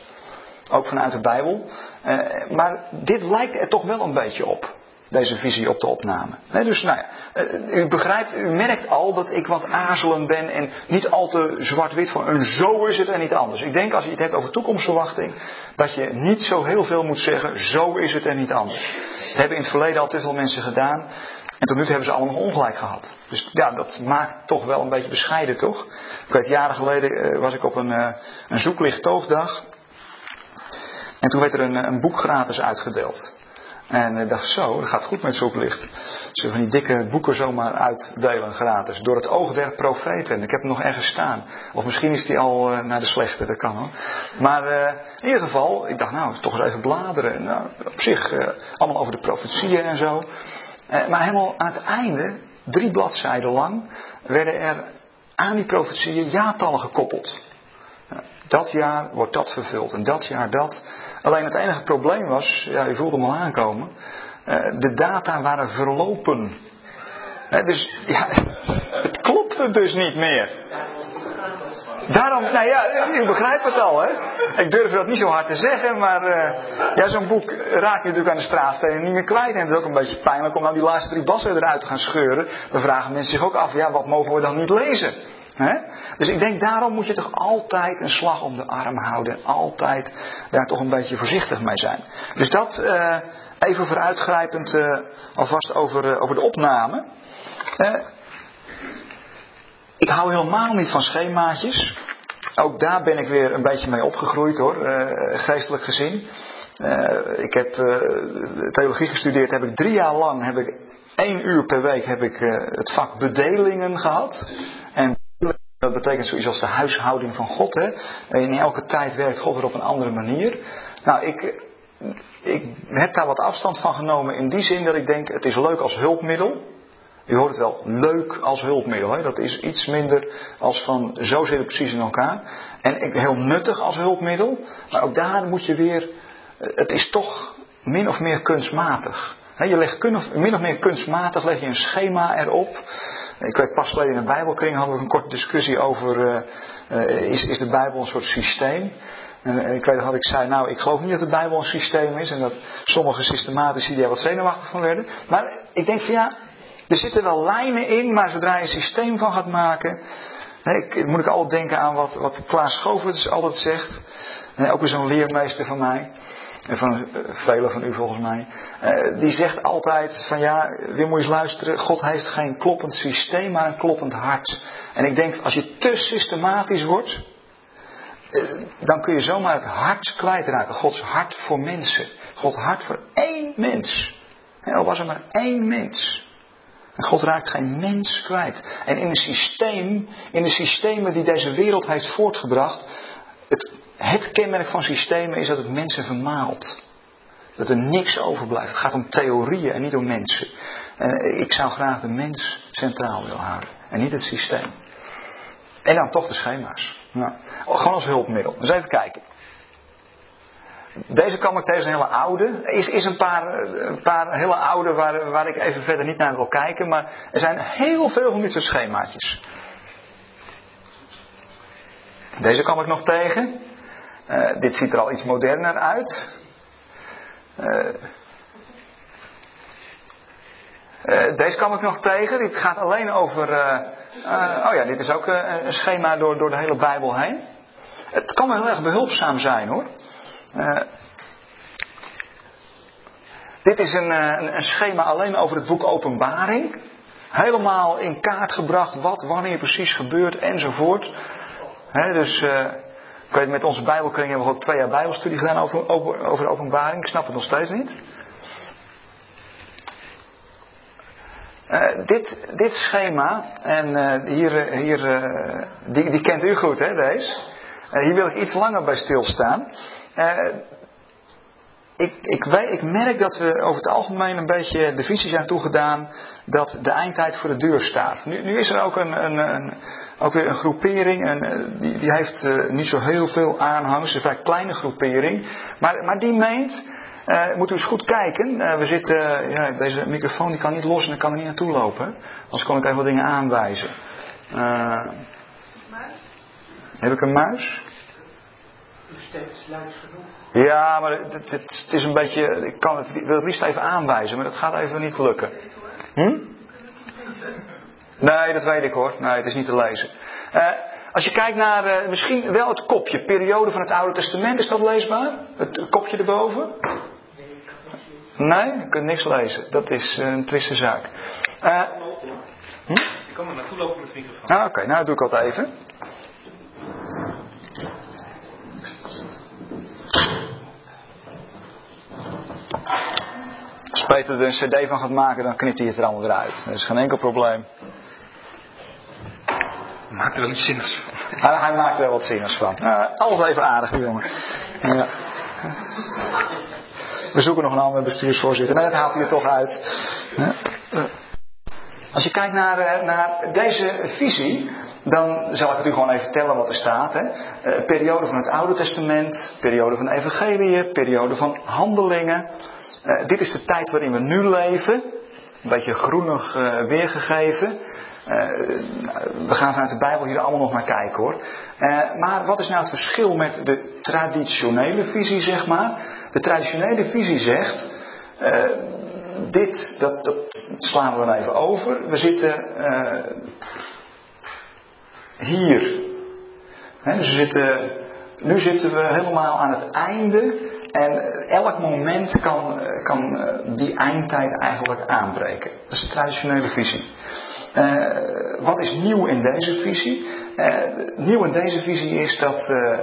Ook vanuit de Bijbel. Uh, maar dit lijkt er toch wel een beetje op. Deze visie op de opname. dus nou ja, uh, u begrijpt, u merkt al dat ik wat aarzelend ben en niet al te zwart-wit van een zo is het en niet anders. Ik denk als je het hebt over toekomstverwachting, dat je niet zo heel veel moet zeggen, zo is het en niet anders. Dat hebben in het verleden al te veel mensen gedaan. En tot nu toe hebben ze allemaal nog ongelijk gehad. Dus ja, dat maakt toch wel een beetje bescheiden, toch? Ik weet, jaren geleden uh, was ik op een, uh, een zoeklichttoogdag. En toen werd er een, een boek gratis uitgedeeld. En ik dacht, zo, dat gaat goed met zoeklicht. Ze van die dikke boeken zomaar uitdelen gratis. Door het oog der profeten. Ik heb hem nog ergens staan. Of misschien is die al uh, naar de slechte, dat kan hoor. Maar uh, in ieder geval, ik dacht, nou, toch eens even bladeren. Nou, op zich, uh, allemaal over de profetieën en zo. maar helemaal aan het einde, drie bladzijden lang, werden er aan die profetieën jaartallen gekoppeld. Dat jaar wordt dat vervuld en dat jaar dat. Alleen het enige probleem was, ja, u voelt hem al aankomen, uh, de data waren verlopen. He, dus ja, het klopte dus niet meer. Daarom, nou ja, u begrijpt het al, hè? Ik durf dat niet zo hard te zeggen, maar uh, ja, zo'n boek raak je natuurlijk aan de straatstenen niet meer kwijt. En het is ook een beetje pijnlijk om nou die laatste drie bassen eruit te gaan scheuren. Dan vragen mensen zich ook af, ja, wat mogen we dan niet lezen? Dus ik denk daarom moet je toch altijd een slag om de arm houden. En altijd daar toch een beetje voorzichtig mee zijn. Dus dat uh, even vooruitgrijpend uh, alvast over, uh, over de opname. ik hou helemaal niet van schemaatjes. Ook daar ben ik weer een beetje mee opgegroeid hoor, geestelijk gezien. ik heb theologie gestudeerd, heb ik drie jaar lang, heb ik één uur per week heb ik het vak bedelingen gehad. En dat betekent zoiets als de huishouding van God. Hè? In elke tijd werkt God er op een andere manier. Nou, ik, ik heb daar wat afstand van genomen in die zin dat ik denk, het is leuk als hulpmiddel. U hoort het wel, leuk als hulpmiddel. Hè? Dat is iets minder als van zo zit het precies in elkaar. En heel nuttig als hulpmiddel. Maar ook daar moet je weer, het is toch min of meer kunstmatig. Je legt min of meer kunstmatig leg je een schema erop. Ik weet pas geleden in een Bijbelkring hadden we een korte discussie over uh, uh, is, is de Bijbel een soort systeem. En ik weet dat ik zei, nou ik geloof niet dat de Bijbel een systeem is en dat sommige systematici daar wat zenuwachtig van werden. Maar ik denk van ja, er zitten wel lijnen in, maar zodra je een systeem van gaat maken, moet ik altijd denken aan wat, wat Klaas Schoverts altijd zegt. En ook weer zo'n leermeester van mij en van uh, velen van u volgens mij, uh, die zegt altijd van ja, weer moet je luisteren, God heeft geen kloppend systeem, maar een kloppend hart. En ik denk, als je te systematisch wordt, uh, dan kun je zomaar het hart kwijtraken. Gods hart voor mensen. Gods hart voor één mens. En al was er maar één mens. En God raakt geen mens kwijt. En in een systeem, in de systemen die deze wereld heeft voortgebracht, het kenmerk van systemen is dat het mensen vermaalt. Dat er niks overblijft. Het gaat om theorieën en niet om mensen. En ik zou graag de mens centraal willen houden. En niet het systeem. En dan toch de schema's. Nou, gewoon als hulpmiddel. Dus even kijken. deze kwam ik tegen een hele oude. Is, is een, paar, een paar hele oude waar, waar ik even verder niet naar wil kijken. Maar er zijn heel veel van dit soort schemaatjes. Deze kwam ik nog tegen. Uh, dit ziet er al iets moderner uit. Uh, uh, deze kwam ik nog tegen. Dit gaat alleen over. oh ja, dit is ook een schema door, door de hele Bijbel heen. Het kan wel heel erg behulpzaam zijn hoor. dit is een, een, schema alleen over het boek Openbaring. Helemaal in kaart gebracht wat wanneer precies gebeurt enzovoort. Dus ik weet, met onze Bijbelkring hebben we ook twee jaar Bijbelstudie gedaan over, over, openbaring. Ik snap het nog steeds niet. Uh, dit, dit schema, en uh, hier, hier die, die kent u goed hè, deze. hier wil ik iets langer bij stilstaan. ik, ik, ik merk dat we over het algemeen een beetje de visie zijn toegedaan dat de eindtijd voor de deur staat. Nu, nu is er ook een, een, een ook weer een groepering. En eh, die, die heeft uh, niet zo heel veel aanhangers. Een vrij kleine groepering. Maar, maar die meent. Uh, moet u eens goed kijken. we zitten. ja, deze microfoon die kan niet los en ik kan er niet naartoe lopen. Anders kan ik even wat dingen aanwijzen. heb ik een muis? Ja, maar het, het, het, is een beetje. Ik kan het, wil het liefst even aanwijzen, maar dat gaat even niet lukken. Hm? Nee, dat weet ik hoor. Nee, het is niet te lezen. Uh, als je kijkt naar uh, misschien wel het kopje, periode van het Oude Testament, is dat leesbaar? Het kopje erboven? Nee, je kunt niks lezen. Dat is een triste zaak. Uh, hm? Ik kan er naartoe lopen met de microfoon. Ah, Oké, okay. nou dat doe ik altijd even. Als Peter er een cd van gaat maken, dan knipt hij het er allemaal weer uit. Dat is geen enkel probleem. Maakt er wel iets zinnigs van. Hij, hij maakt er wel wat zinnigs van. Uh, alles even aardig, die jongen. Ja. We zoeken nog een andere bestuursvoorzitter. Nee, dat haalt hij er toch uit. Als je kijkt naar, eh, naar deze visie, dan zal ik het u gewoon even vertellen wat er staat. Hè. Uh, periode van het Oude Testament, periode van de Evangelie, periode van handelingen. Uh, dit is de tijd waarin we nu leven. Een beetje groenig uh, weergegeven. Uh, we gaan vanuit de Bijbel hier allemaal nog naar kijken hoor. Uh, maar wat is nou het verschil met de traditionele visie, zeg maar? De traditionele visie zegt. Uh, dit, dat, dat, slaan we dan even over. We zitten hier. Dus nu zitten we helemaal aan het einde. En elk moment kan, kan die eindtijd eigenlijk aanbreken. Dat is de traditionele visie. Uh, wat is nieuw in deze visie? Uh, nieuw in deze visie is dat uh,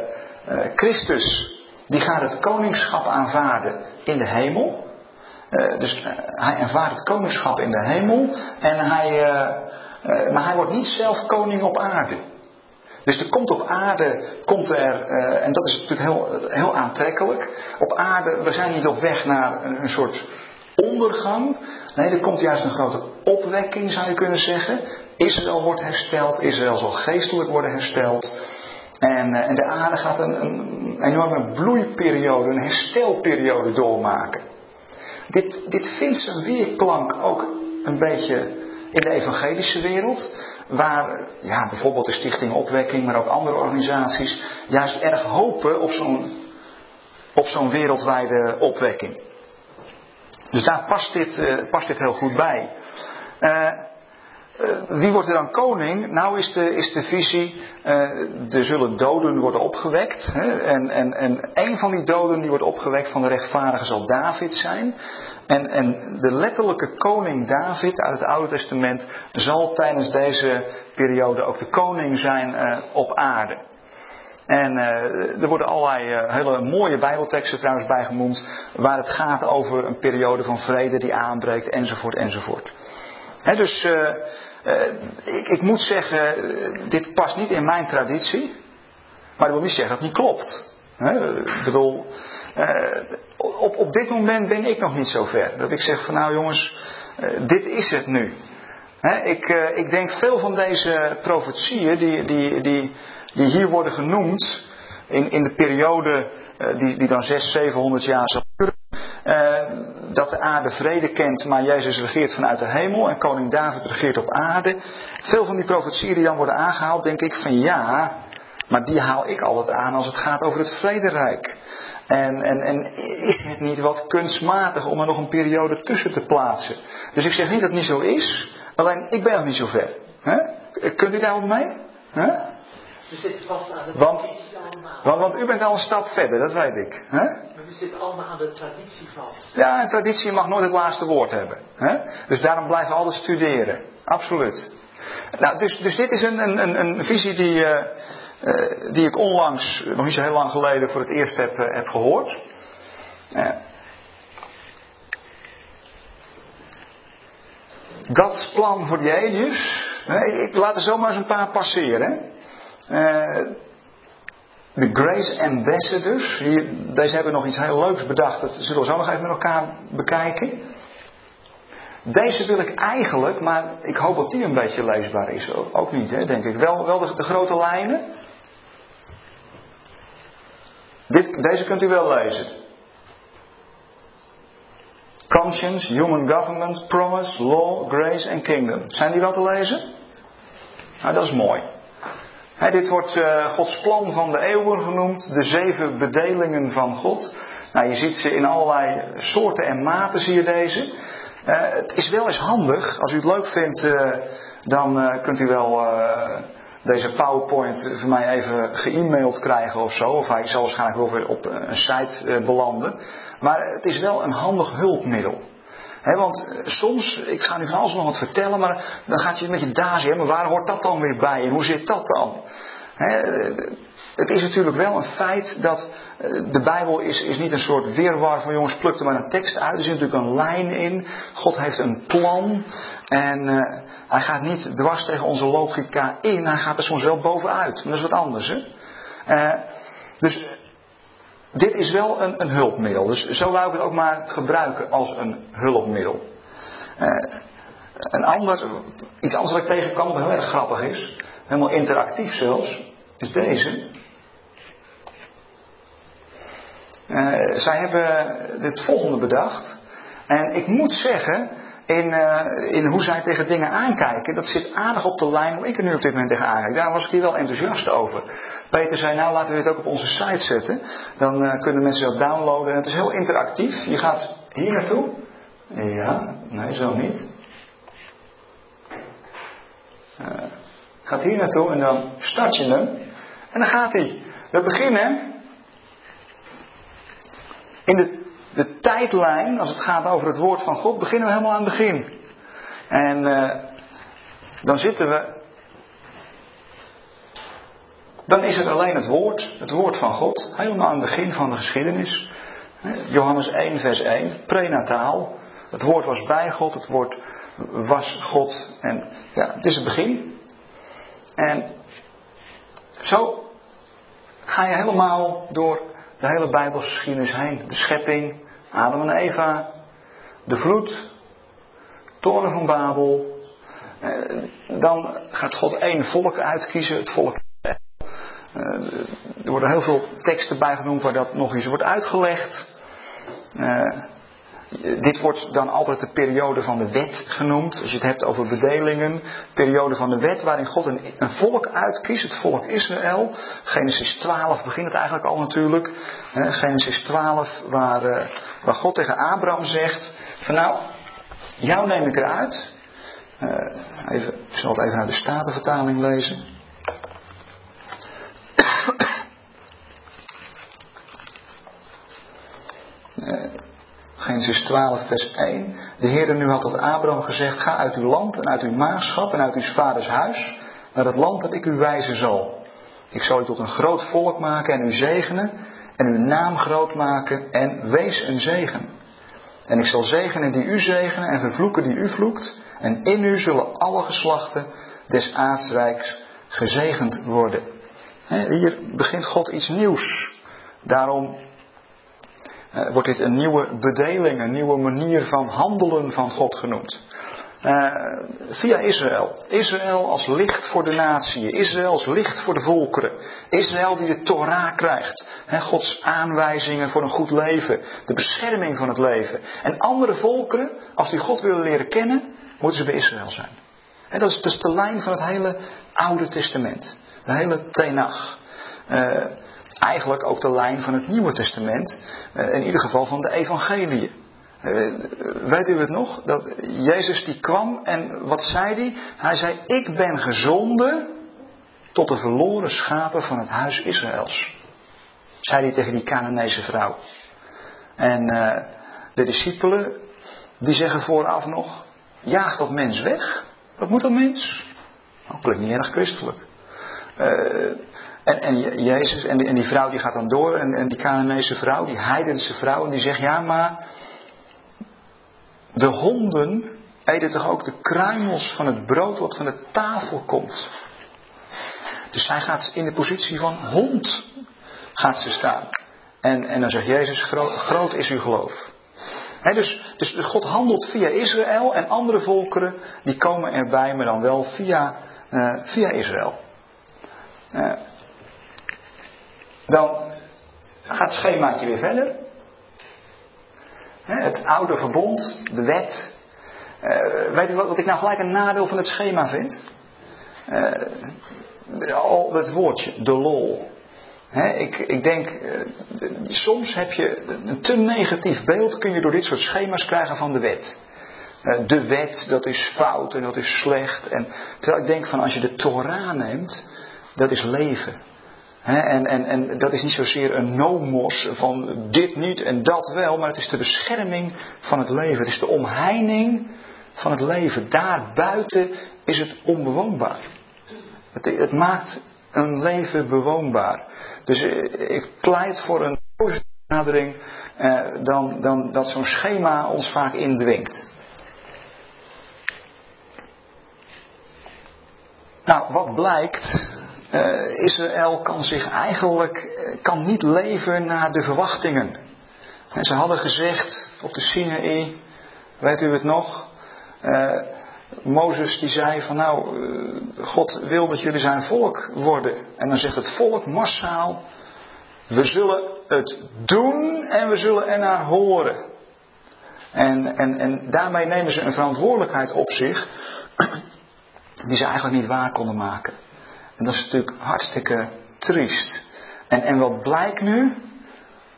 Christus, die gaat het koningschap aanvaarden in de hemel. dus hij aanvaardt het koningschap in de hemel. En hij, maar hij wordt niet zelf koning op aarde. Dus er komt op aarde, komt er, en dat is natuurlijk heel, heel aantrekkelijk. Op aarde, we zijn niet op weg naar een, een soort ondergang. Nee, er komt juist een grote opwekking, zou je kunnen zeggen. Israël wordt hersteld, Israël zal geestelijk worden hersteld. En, eh, en de aarde gaat een, een, enorme bloeiperiode, een herstelperiode doormaken. Dit, dit vindt zijn weerklank ook een beetje in de evangelische wereld. Waar ja, bijvoorbeeld de Stichting Opwekking, maar ook andere organisaties juist erg hopen op zo'n op zo'n wereldwijde opwekking. Dus daar past dit, uh, past dit heel goed bij. Uh, wie wordt er dan koning? Nou is de, is de visie, er zullen doden worden opgewekt. Hè? En, en, en een van die doden die wordt opgewekt van de rechtvaardige zal David zijn. En, en de letterlijke koning David uit het Oude Testament zal tijdens deze periode ook de koning zijn op aarde. En uh, er worden allerlei uh, hele mooie Bijbelteksten trouwens bijgemoemd, waar het gaat over een periode van vrede die aanbreekt, enzovoort, enzovoort. Dus uh, ik, ik, moet zeggen, dit past niet in mijn traditie, maar dat wil niet zeggen dat het niet klopt. Ik bedoel, op, op dit moment ben ik nog niet zo ver. Dat ik zeg van nou jongens, dit is het nu. ik, ik denk veel van deze profetieën die, die, die die hier worden genoemd in, in de periode eh, die, die dan 600, 700 jaar zal duren. Eh, dat de aarde vrede kent, maar Jezus regeert vanuit de hemel en koning David regeert op aarde. Veel van die profetieën die dan worden aangehaald, denk ik van ja, maar die haal ik altijd aan als het gaat over het vrederijk. En, en, en is het niet wat kunstmatig om er nog een periode tussen te plaatsen? Dus ik zeg niet dat het niet zo is, alleen ik ben nog niet zo ver. Kunt u daar wat mee? Hè? We zitten vast aan de Want- traditie allemaal. Want, want u bent al een stap verder, dat weet ik. Hè? Maar we zitten allemaal aan de traditie vast. Ja, en traditie mag nooit het laatste woord hebben. Hè? Dus daarom blijven we altijd studeren. Absoluut. Nou, dus, dus dit is een, een, een, een visie die, eh, eh, die ik onlangs, nog niet zo heel lang geleden, voor het eerst heb, eh, heb gehoord. Eh, Gods plan voor the ages. Ik, ik laat er zomaar eens een paar passeren. Eh, de Grace Ambassadors. Hier, deze hebben nog iets heel leuks bedacht. Dat zullen we zo nog even met elkaar bekijken. Deze wil ik eigenlijk, maar ik hoop dat die een beetje leesbaar is. Ook- niet, hè, denk ik. Wel, wel de, de grote lijnen. Dit, deze kunt u wel lezen. Conscience, Human Government, Promise, Law, Grace en Kingdom. Zijn die wel te lezen? Nou, dat is mooi. Dit wordt eh, Gods plan van de eeuwen genoemd, de zeven bedelingen van God. Nou, je ziet ze in allerlei soorten en maten, zie je deze. Eh, het is wel eens handig, als u het leuk vindt, eh, dan kunt u wel deze PowerPoint voor mij even ge-mailed krijgen of zo. Of hij zal waarschijnlijk wel weer op een site belanden. Maar het is wel een handig hulpmiddel. Want eh, soms, ik ga nu van alles nog wat vertellen, maar dan gaat je met je dazen, hè, maar waar hoort dat dan weer bij en hoe zit dat dan? Eh, het is natuurlijk wel een feit dat eh, de Bijbel is, is niet een soort weerwar van jongens, pluk er maar een tekst uit. Er zit natuurlijk een lijn in. God heeft een plan. En hij gaat niet dwars tegen onze logica in. Hij gaat er soms wel bovenuit. Maar dat is wat anders. Hè? Dus dit is wel een, een hulpmiddel. Dus zo wou ik het ook maar gebruiken als een hulpmiddel. Eh, een ander, iets anders wat ik tegenkwam heel erg grappig is. Helemaal interactief zelfs. Is deze. Eh, zij hebben het volgende bedacht. En ik moet zeggen, in, eh, in hoe zij tegen dingen aankijken, dat zit aardig op de lijn hoe ik er nu op dit moment tegen aankijk. Daar was ik hier wel enthousiast over. Peter zei, nou laten we dit ook op onze site zetten. Dan eh, kunnen mensen dat downloaden. En het is heel interactief. Je gaat hier naartoe. Ja, nee, zo niet. Eh, gaat hier naartoe en dan start je hem. En dan gaat hij. We beginnen in de, de tijdlijn, als het gaat over het woord van God, beginnen we helemaal aan het begin. En eh, dan zitten we. Dan is het alleen het woord, het woord van God, helemaal aan het begin van de geschiedenis. Johannes 1, vers 1, prenataal. Het woord was bij God, het woord was God. En ja, het is het begin. En zo ga je helemaal door de hele Bijbelgeschiedenis heen. De schepping, Adam en Eva, de vloed, toren van Babel. Eh, Dan gaat God één volk uitkiezen, het volk. Eh, Er worden heel veel teksten bij genoemd waar dat nog eens wordt uitgelegd. Eh, dit wordt dan altijd de periode van de wet genoemd. Als je het hebt over bedelingen. Periode van de wet waarin God een, een volk uitkiest. Het volk Israël. Genesis 12 begint het eigenlijk al natuurlijk. Genesis 12 waar, eh, waar God tegen Abraham zegt. Van nou, jou neem ik eruit. Eh, even, ik zal het even naar de Statenvertaling lezen. Eh, Genesis 12, vers 1. De Heer nu had tot Abraham gezegd: Ga uit uw land en uit uw maagschap en uit uw vaders huis naar het land dat ik u wijzen zal. Ik zal u tot een groot volk maken en u zegenen en uw naam groot maken en wees een zegen. En ik zal zegenen die u zegenen en vervloeken die u vloekt. En in u zullen alle geslachten des aardrijks gezegend worden. Hier begint God iets nieuws. Daarom wordt dit een nieuwe bedeling, een nieuwe manier van handelen van God genoemd. Uh, via Israël. Israël als licht voor de natie. Israël als licht voor de volkeren. Israël die de Torah krijgt. He, Gods aanwijzingen voor een goed leven. De bescherming van het leven. En andere volkeren, als die God willen leren kennen, moeten ze bij Israël zijn. En dat is dus de lijn van het hele Oude Testament. De hele Tenach. Uh, eigenlijk ook de lijn van het Nieuwe Testament. Uh, in ieder geval van de Evangelieën. Uh, weet u het nog? Dat Jezus die kwam en wat zei hij? Hij zei, ik ben gezonden tot de verloren schapen van het huis Israëls. Zei hij tegen die Canaanese vrouw. En uh, de discipelen, die zeggen vooraf nog, jaag dat mens weg. Wat moet dat mens? Nou, klinkt niet erg christelijk. Uh, en, Jezus en die, en die, vrouw die gaat dan door en, en die Canaanese vrouw, die heidense vrouw, en die zegt, ja maar de honden eten toch ook de kruimels van het brood wat van de tafel komt. Dus zij gaat in de positie van hond gaat ze staan. En, en dan zegt Jezus, groot, is uw geloof. dus, dus, dus, God handelt via Israël en andere volkeren die komen erbij, maar dan wel via, uh, via Israël. Uh, dan gaat het schemaatje weer verder. Het oude verbond, de wet. Uh, weet u wat, ik nou gelijk een nadeel van het schema vind? Uh, al het woordje, de lol. He, ik, ik, denk, uh, soms heb je een te negatief beeld, kun je door dit soort schema's krijgen van de wet. de wet, dat is fout en dat is slecht. En, terwijl ik denk van als je de Torah neemt, dat is leven en, en, en dat is niet zozeer een nomos van dit niet en dat wel, maar het is de bescherming van het leven. Het is de omheining van het leven. Daarbuiten is het onbewoonbaar. Het, het maakt een leven bewoonbaar. Dus eh, ik pleit voor een positieve benadering eh, dan, dan dat zo'n schema ons vaak indwingt. Nou, wat blijkt uh, Israël kan zich eigenlijk uh, kan niet leven naar de verwachtingen. En ze hadden gezegd op de Sinaï, weet u het nog? Uh, Mozes die zei van nou, God wil dat jullie zijn volk worden. En dan zegt het volk massaal, we zullen het doen en we zullen er naar horen. En, en, en daarmee nemen ze een verantwoordelijkheid op zich die ze eigenlijk niet waar konden maken. En dat is natuurlijk hartstikke triest. En, en wat blijkt nu?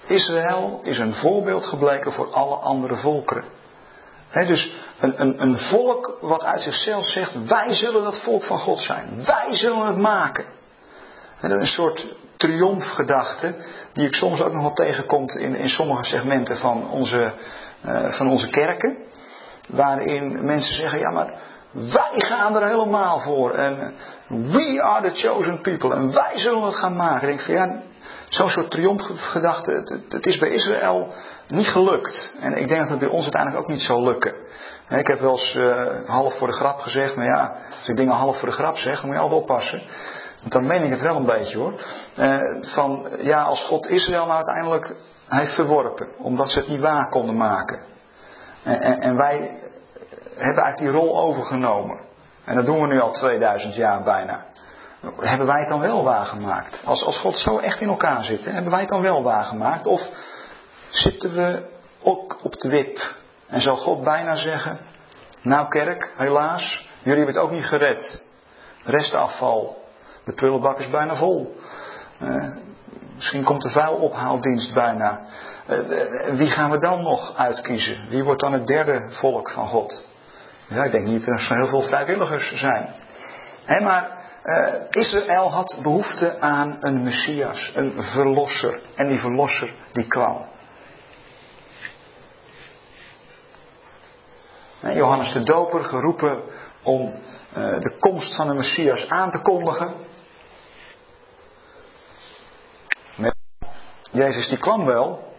Israël is een voorbeeld gebleken voor alle andere volkeren. dus een, een, een volk wat uit zichzelf zegt, wij zullen dat volk van God zijn. Wij zullen het maken. En dat is een soort triomfgedachte die ik soms ook nog wel tegenkomt in, in sommige segmenten van onze, uh, van onze kerken. Waarin mensen zeggen, ja maar wij gaan er helemaal voor. En we are the chosen people. En wij zullen het gaan maken. Ik denk van ja, zo'n soort triomfgedachte. Het, het, is bij Israël niet gelukt. En ik denk dat het bij ons uiteindelijk ook niet zal lukken. Ik heb wel eens uh, half voor de grap gezegd. Maar ja, als ik dingen half voor de grap zeg, dan moet je altijd oppassen. Want dan meen ik het wel een beetje hoor. Uh, van ja, als God Israël nou uiteindelijk heeft verworpen. Omdat ze het niet waar konden maken. En, en, en wij hebben eigenlijk die rol overgenomen. En dat doen we nu al 2000 jaar bijna. Hebben wij het dan wel waargemaakt? Als, als God zo echt in elkaar zit, hebben wij het dan wel waargemaakt? Of zitten we ook op de wip? En zal God bijna zeggen, nou kerk, helaas, jullie hebben het ook niet gered. Restafval, de prullenbak is bijna vol. Uh, misschien komt de vuilophaaldienst bijna. Uh, wie gaan we dan nog uitkiezen? Wie wordt dan het derde volk van God? Ja, ik denk niet dat er heel veel vrijwilligers zijn. maar uh, Israël had behoefte aan een Messias, een verlosser. En die verlosser die kwam. Johannes de Doper geroepen om uh, de komst van de Messias aan te kondigen. Jezus die kwam wel,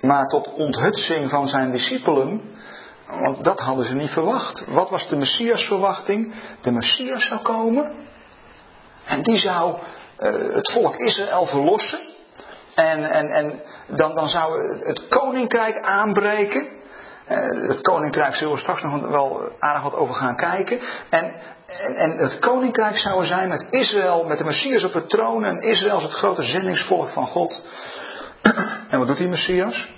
maar tot onthutsing van zijn discipelen want dat hadden ze niet verwacht. Wat was de Messias verwachting? De Messias zou komen. En die zou uh, het volk Israël verlossen. En, en, en dan, dan zou het koninkrijk aanbreken. Eh, het koninkrijk zullen we straks nog wel aardig wat over gaan kijken. En, en, en het koninkrijk zou er zijn met Israël, met de Messias op het troon. En Israël is het grote zendingsvolk van God. en wat doet die Messias?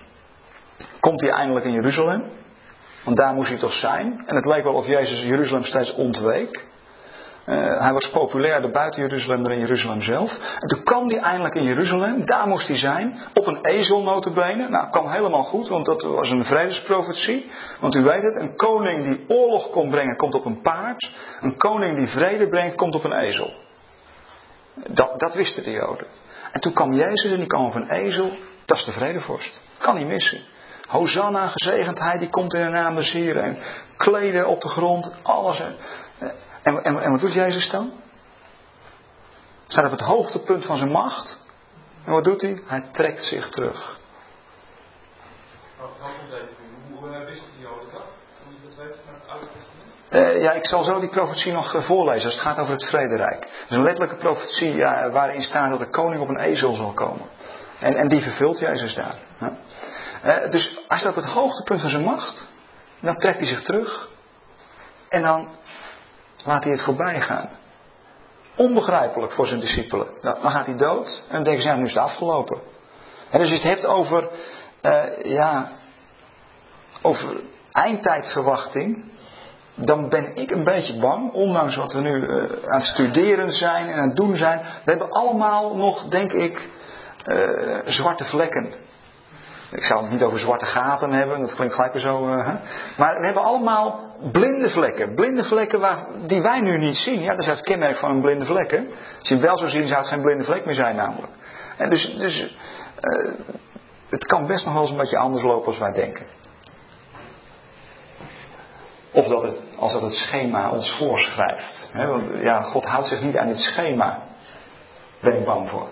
Komt hij eindelijk in Jeruzalem? Want daar moest hij toch zijn. En het leek wel of Jezus Jeruzalem steeds ontweek. Uh, hij was populairder buiten Jeruzalem dan in Jeruzalem zelf. En toen kwam hij eindelijk in Jeruzalem. Daar moest hij zijn. Op een ezel. Nou, kwam helemaal goed, want dat was een vredesprofetie. Want u weet het, een koning die oorlog kon brengen, komt op een paard. Een koning die vrede brengt, komt op een ezel. Dat, dat wisten de Joden. En toen kwam Jezus en die kwam op een ezel. Dat is de vredevorst. Kan niet missen. Hosanna, gezegendheid, die komt in de naam des Heren. kleden op de grond, alles. En, en, en wat doet Jezus dan? Staat op het hoogtepunt van zijn macht. En wat doet hij? Hij trekt zich terug. Hoe eh, wisten die Joden dat? Hoe je dat weet van het Oude Testament? Uh, ja, ik zal zo die profetie nog uh, voorlezen als het gaat over het vrederijk. Het is een letterlijke profetie ja, waarin staat dat de koning op een ezel zal komen. En, en die vervult Jezus daar. Dus hij staat op het hoogtepunt van zijn macht. Dan trekt hij zich terug. En dan laat hij het voorbij gaan. Onbegrijpelijk voor zijn discipelen. Dan gaat hij dood en dan denken ze, ja, nu is het afgelopen. En dus je het hebt over, uh, ja, over eindtijdverwachting, dan ben ik een beetje bang, ondanks wat we nu uh, aan het studeren zijn en aan het doen zijn. We hebben allemaal nog, denk ik, uh, zwarte vlekken. Ik zou het niet over zwarte gaten hebben, dat klinkt gelijk weer zo. Uh, maar we hebben allemaal blinde vlekken. Blinde vlekken waar, die wij nu niet zien. Ja, dat is het kenmerk van een blinde vlek. Hè? Als je hem wel zou zien, zou het geen blinde vlek meer zijn namelijk. En dus dus uh, het kan best nog wel eens een beetje anders lopen als wij denken. Of dat het, als dat het schema ons voorschrijft. Hè? Want ja, God houdt zich niet aan dit schema. Ben ik bang voor.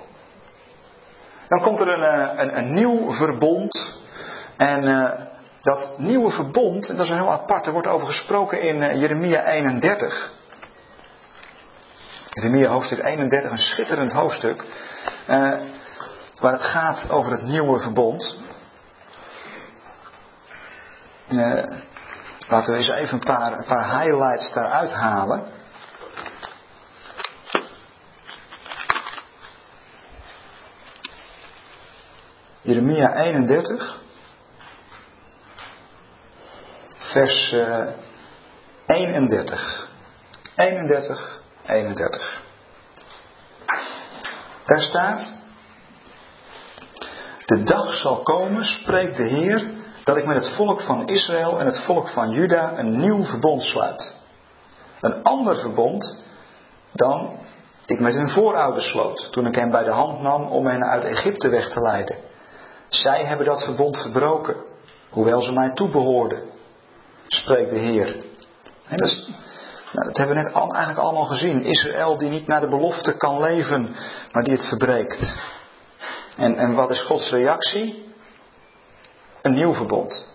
Dan komt er een, eh, een, een nieuw verbond. En uh, dat nieuwe verbond, dat is een heel apart, er wordt over gesproken in uh, Jeremia 31. Jeremia hoofdstuk 31, een schitterend hoofdstuk. Waar het gaat over het nieuwe verbond. laten we eens even een paar, een paar highlights daaruit halen. Jeremia 31, vers uh, 31. 31, 31. Daar staat: De dag zal komen, spreekt de Heer, dat ik met het volk van Israël en het volk van Juda een nieuw verbond sluit. Een ander verbond dan ik met hun voorouders sloot, toen ik hen bij de hand nam om hen uit Egypte weg te leiden. Zij hebben dat verbond verbroken, hoewel ze mij toebehoorden, spreekt de Heer. En dat, nou, dat hebben we net al, eigenlijk allemaal gezien. Israël die niet naar de belofte kan leven, maar die het verbreekt. En, en wat is Gods reactie? Een nieuw verbond.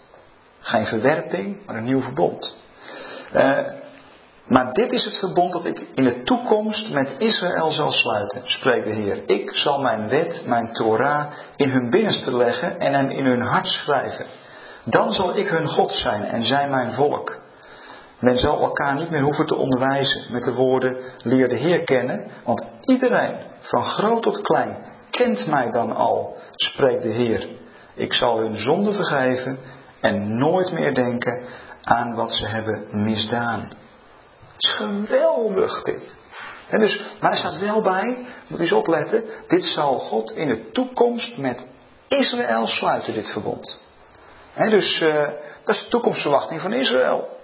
Geen verwerping, maar een nieuw verbond. Uh, maar dit is het verbond dat ik in de toekomst met Israël zal sluiten, spreekt de Heer. Ik zal mijn wet, mijn Torah, in hun binnenste leggen en hem in hun hart schrijven. Dan zal ik hun God zijn en zij mijn volk. Men zal elkaar niet meer hoeven te onderwijzen met de woorden leer de Heer kennen, want iedereen, van groot tot klein, kent mij dan al, spreekt de Heer. Ik zal hun zonde vergeven en nooit meer denken aan wat ze hebben misdaan geweldig dit. En dus, maar er staat wel bij, moet eens opletten, dit zal God in de toekomst met Israël sluiten, dit verbond. En dus, uh, dat is de toekomstverwachting van Israël.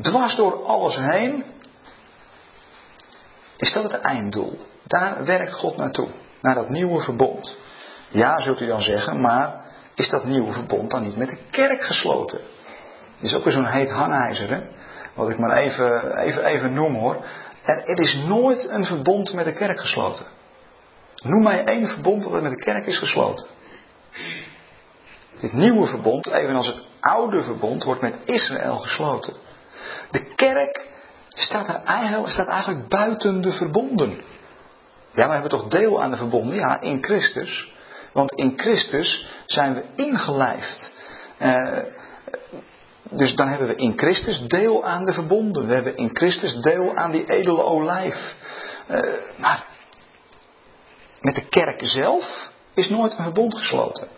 Dwars door alles heen is dat het einddoel. Daar werkt God naartoe, naar dat nieuwe verbond. Ja, zult u dan zeggen, maar is dat nieuwe verbond dan niet met de kerk gesloten? Dat is ook weer zo'n heet hangijzer, hè? Wat ik maar even, even, even noem hoor. Er, er is nooit een verbond met de kerk gesloten. Noem mij één verbond dat met de kerk is gesloten. Dit nieuwe verbond, evenals het oude verbond, wordt met Israël gesloten. De kerk staat, er eigenlijk, staat eigenlijk buiten de verbonden. Ja, we hebben toch deel aan de verbonden? Ja, in Christus. Want in Christus zijn we ingelijfd. Uh, dus dan hebben we in Christus deel aan de verbonden. We hebben in Christus deel aan die edele olijf. Uh, maar met de kerk zelf is nooit een verbond gesloten.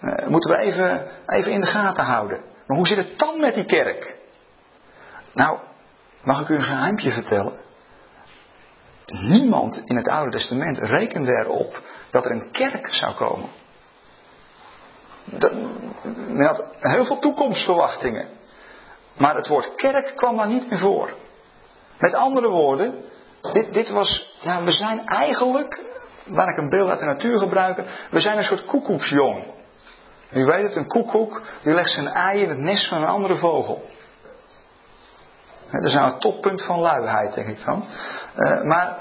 Uh, moeten we even, even in de gaten houden. Maar hoe zit het dan met die kerk? Nou, mag ik u een geheimje vertellen? Niemand in het Oude Testament rekende erop dat er een kerk zou komen. Men had heel veel toekomstverwachtingen. Maar het woord kerk kwam daar niet in voor. Met andere woorden, dit, dit was, ja, we zijn eigenlijk, waar ik een beeld uit de natuur gebruik, we zijn een soort koekoeksjong. U weet het, een koekoek, die legt zijn ei in het nest van een andere vogel. Dat is nou het toppunt van luiheid, denk ik dan. Uh, maar,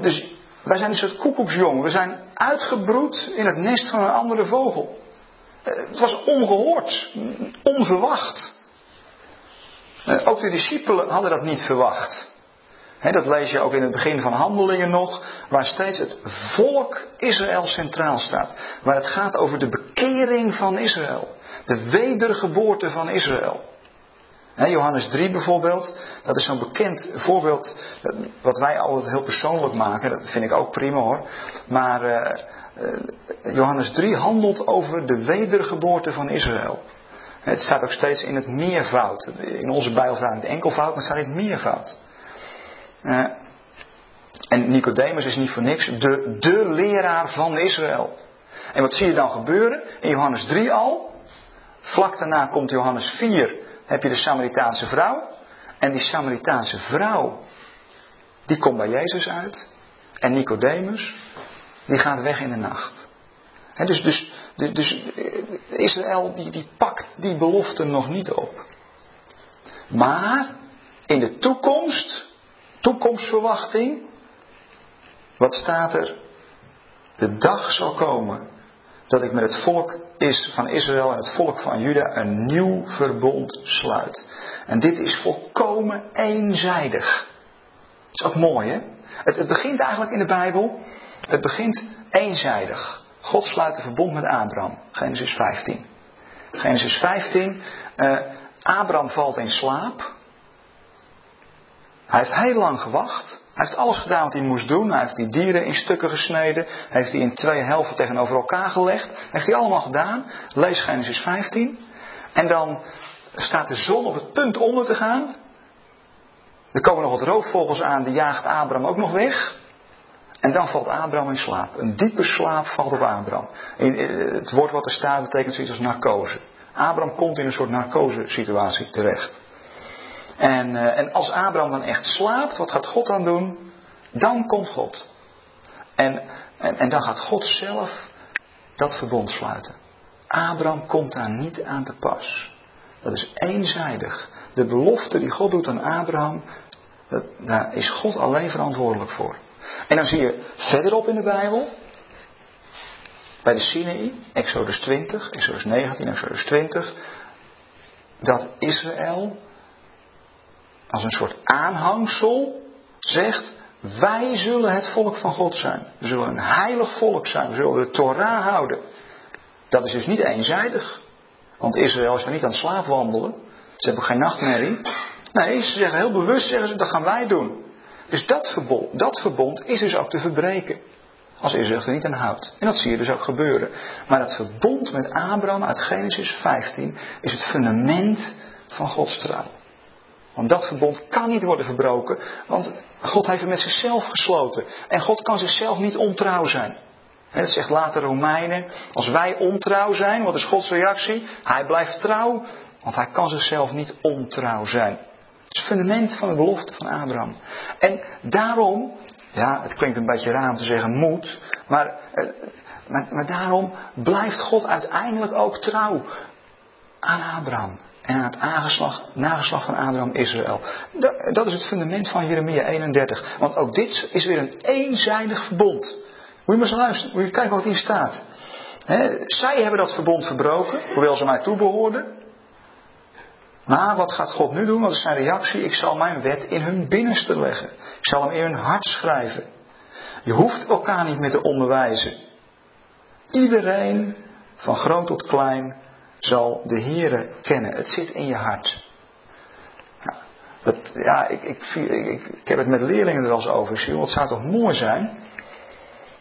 dus wij zijn een soort koekoeksjong. We zijn uitgebroed in het nest van een andere vogel. Uh, het was ongehoord, onverwacht. Uh, ook de discipelen hadden dat niet verwacht. Dat lees je ook in het begin van Handelingen nog, waar steeds het volk Israël centraal staat. Waar het gaat over de bekering van Israël. De wedergeboorte van Israël. Johannes 3 bijvoorbeeld, dat is zo'n bekend voorbeeld wat wij altijd heel persoonlijk maken. Dat vind ik ook prima hoor. Maar uh, Johannes 3 handelt over de wedergeboorte van Israël. Het staat ook steeds in het meervoud. In onze Bijbel staat het enkelvoud, maar het staat in het meervoud. Uh, en Nicodemus is niet voor niks de, de leraar van Israël. En wat zie je dan gebeuren? In Johannes 3 al. Vlak daarna komt Johannes 4 heb je de Samaritaanse vrouw. En die Samaritaanse vrouw, die komt bij Jezus uit. En Nicodemus, die gaat weg in de nacht. dus, dus, dus, dus, Israël die, die pakt die belofte nog niet op. Maar in de toekomst, toekomstverwachting, wat staat er? De dag zal komen dat ik met het volk is van Israël en het volk van Juda een nieuw verbond sluit. En dit is volkomen eenzijdig. Dat is ook mooi, hè? Het, het begint eigenlijk in de Bijbel, het begint eenzijdig. God sluit een verbond met Abraham, Genesis 15. Genesis 15, uh, Abraham valt in slaap. Hij heeft heel lang gewacht. Hij heeft alles gedaan wat hij moest doen. Hij heeft die dieren in stukken gesneden. Heeft die in twee helften tegenover elkaar gelegd. Heeft hij allemaal gedaan. Lees Genesis 15. En dan staat de zon op het punt onder te gaan. Er komen nog wat roofvogels aan, die jaagt Abraham ook nog weg. En dan valt Abraham in slaap. Een diepe slaap valt op Abraham. Het woord wat er staat betekent zoiets als narcose. Abraham komt in een soort narcose situatie terecht. En, uh, en als Abraham dan echt slaapt, wat gaat God dan doen? Dan komt God. En, en, en dan gaat God zelf dat verbond sluiten. Abraham komt daar niet aan te pas. Dat is eenzijdig. De belofte die God doet aan Abraham, dat, daar is God alleen verantwoordelijk voor. En dan zie je verderop in de Bijbel, bij de Sinaï, Exodus 20, Exodus 19, Exodus 20, dat Israël als een soort aanhangsel zegt, wij zullen het volk van God zijn. We zullen een heilig volk zijn. We zullen de Torah houden. Dat is dus niet eenzijdig. Want Israël is er niet aan het slaapwandelen. Ze hebben geen nachtmerrie. Nee, ze zeggen heel bewust, zeggen ze, dat gaan wij doen. Dus dat verbond, dat verbond is dus ook te verbreken. Als Israël er niet aan houdt. En dat zie je dus ook gebeuren. Maar het verbond met Abraham uit Genesis 15 is het fundament van Gods trouw. Want dat verbond kan niet worden verbroken, want God heeft het met zichzelf gesloten. En God kan zichzelf niet ontrouw zijn. Het zegt later Romeinen, als wij ontrouw zijn, wat is Gods reactie? Hij blijft trouw, want hij kan zichzelf niet ontrouw zijn. Het is het fundament van de belofte van Abraham. En daarom, ja, het klinkt een beetje raar om te zeggen moet, maar, eh, maar, maar daarom blijft God uiteindelijk ook trouw aan Abraham en aan het nageslag van Abraham Israël. Dat is het fundament van Jeremia 31. Want ook dit is weer een eenzijdig verbond. Moet je maar eens luisteren, moet je kijken wat hier staat. zij hebben dat verbond verbroken, hoewel ze mij toebehoorden. Maar wat gaat God nu doen? Wat is zijn reactie? Ik zal mijn wet in hun binnenste leggen. Ik zal hem in hun hart schrijven. Je hoeft elkaar niet meer te onderwijzen. Iedereen, van groot tot klein, zal de Heere kennen. Het zit in je hart. Ja, ja ik, ik, ik, heb het met leerlingen er wel eens over. Ik het zou toch mooi zijn.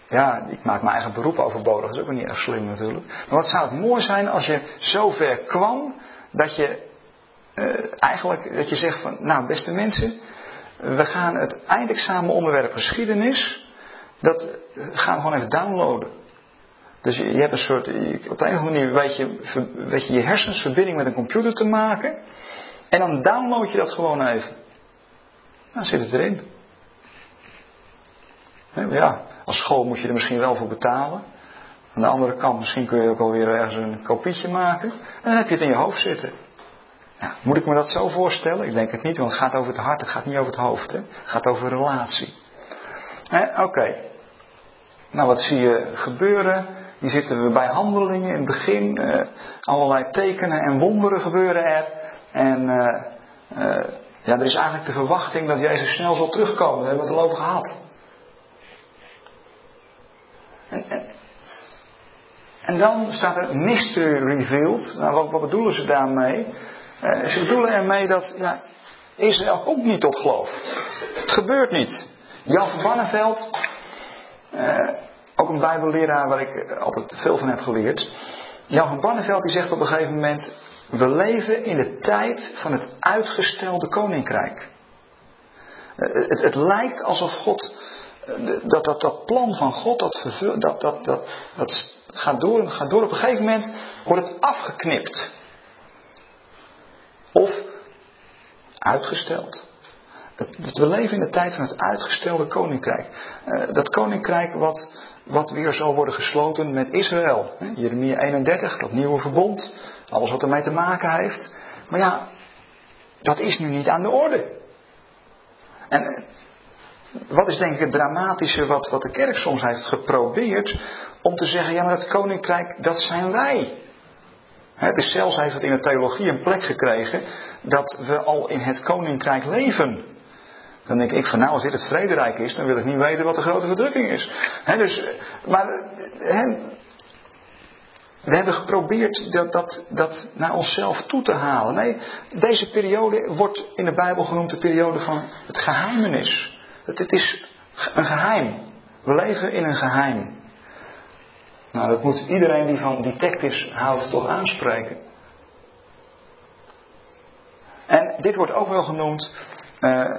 Ja, ik maak mijn eigen beroep overbodig. Dat is ook niet erg slim natuurlijk. Maar wat zou het mooi zijn als je zo ver kwam dat je eigenlijk dat je zegt van, nou beste mensen, we gaan het eindexamen onderwerp geschiedenis, dat gaan we gewoon even downloaden. Dus je, hebt een soort, op een of manier weet je, weet je je hersens verbinding met een computer te maken. En dan download je dat gewoon even. Dan zit het erin. Ja, als school moet je er misschien wel voor betalen. Aan de andere kant, misschien kun je ook alweer ergens een kopietje maken. En dan heb je het in je hoofd zitten. Moet ik me dat zo voorstellen? Ik denk het niet, want het gaat over het hart, het gaat niet over het hoofd. Hè? Het gaat over relatie. Oké. Nou, wat zie je gebeuren? Hier zitten we bij handelingen in het begin. Uh, allerlei tekenen en wonderen gebeuren er. En uh, uh, ja, er is eigenlijk de verwachting dat Jezus snel zal terugkomen. Daar hebben we het al over gehad. En, dan staat er mystery revealed. Nou, wat bedoelen ze daarmee? Ze bedoelen ermee dat ja, Israël komt niet tot geloof. Het gebeurt niet. Jan van Banneveld, ook een bijbelleraar waar ik altijd veel van heb geleerd. Jan van Banneveld die zegt op een gegeven moment, we leven in de tijd van het uitgestelde koninkrijk. Het, het lijkt alsof God, dat, dat dat plan van God, dat, dat, dat, dat, dat gaat, door, gaat door. Op een gegeven moment wordt het afgeknipt. Of uitgesteld. We leven in de tijd van het uitgestelde koninkrijk. Dat koninkrijk wat wat weer zal worden gesloten met Israël. Jeremia 31, dat nieuwe verbond, alles wat ermee te maken heeft. Maar ja, dat is nu niet aan de orde. En eh, wat is denk ik het dramatische wat, wat de kerk soms heeft geprobeerd om te zeggen, ja maar het koninkrijk, dat zijn wij. Het is zelfs heeft het in de theologie een plek gekregen dat we al in het koninkrijk leven. Dan denk ik van nou, als dit het vrederijk is, dan wil ik niet weten wat de grote verdrukking is. dus, maar we hebben geprobeerd dat, dat, dat naar onszelf toe te halen. Nee, deze periode wordt in de Bijbel genoemd de periode van het geheimenis. Het, het is een geheim. We leven in een geheim. Nou, dat moet iedereen die van detectives houdt toch aanspreken. En dit wordt ook wel genoemd uh,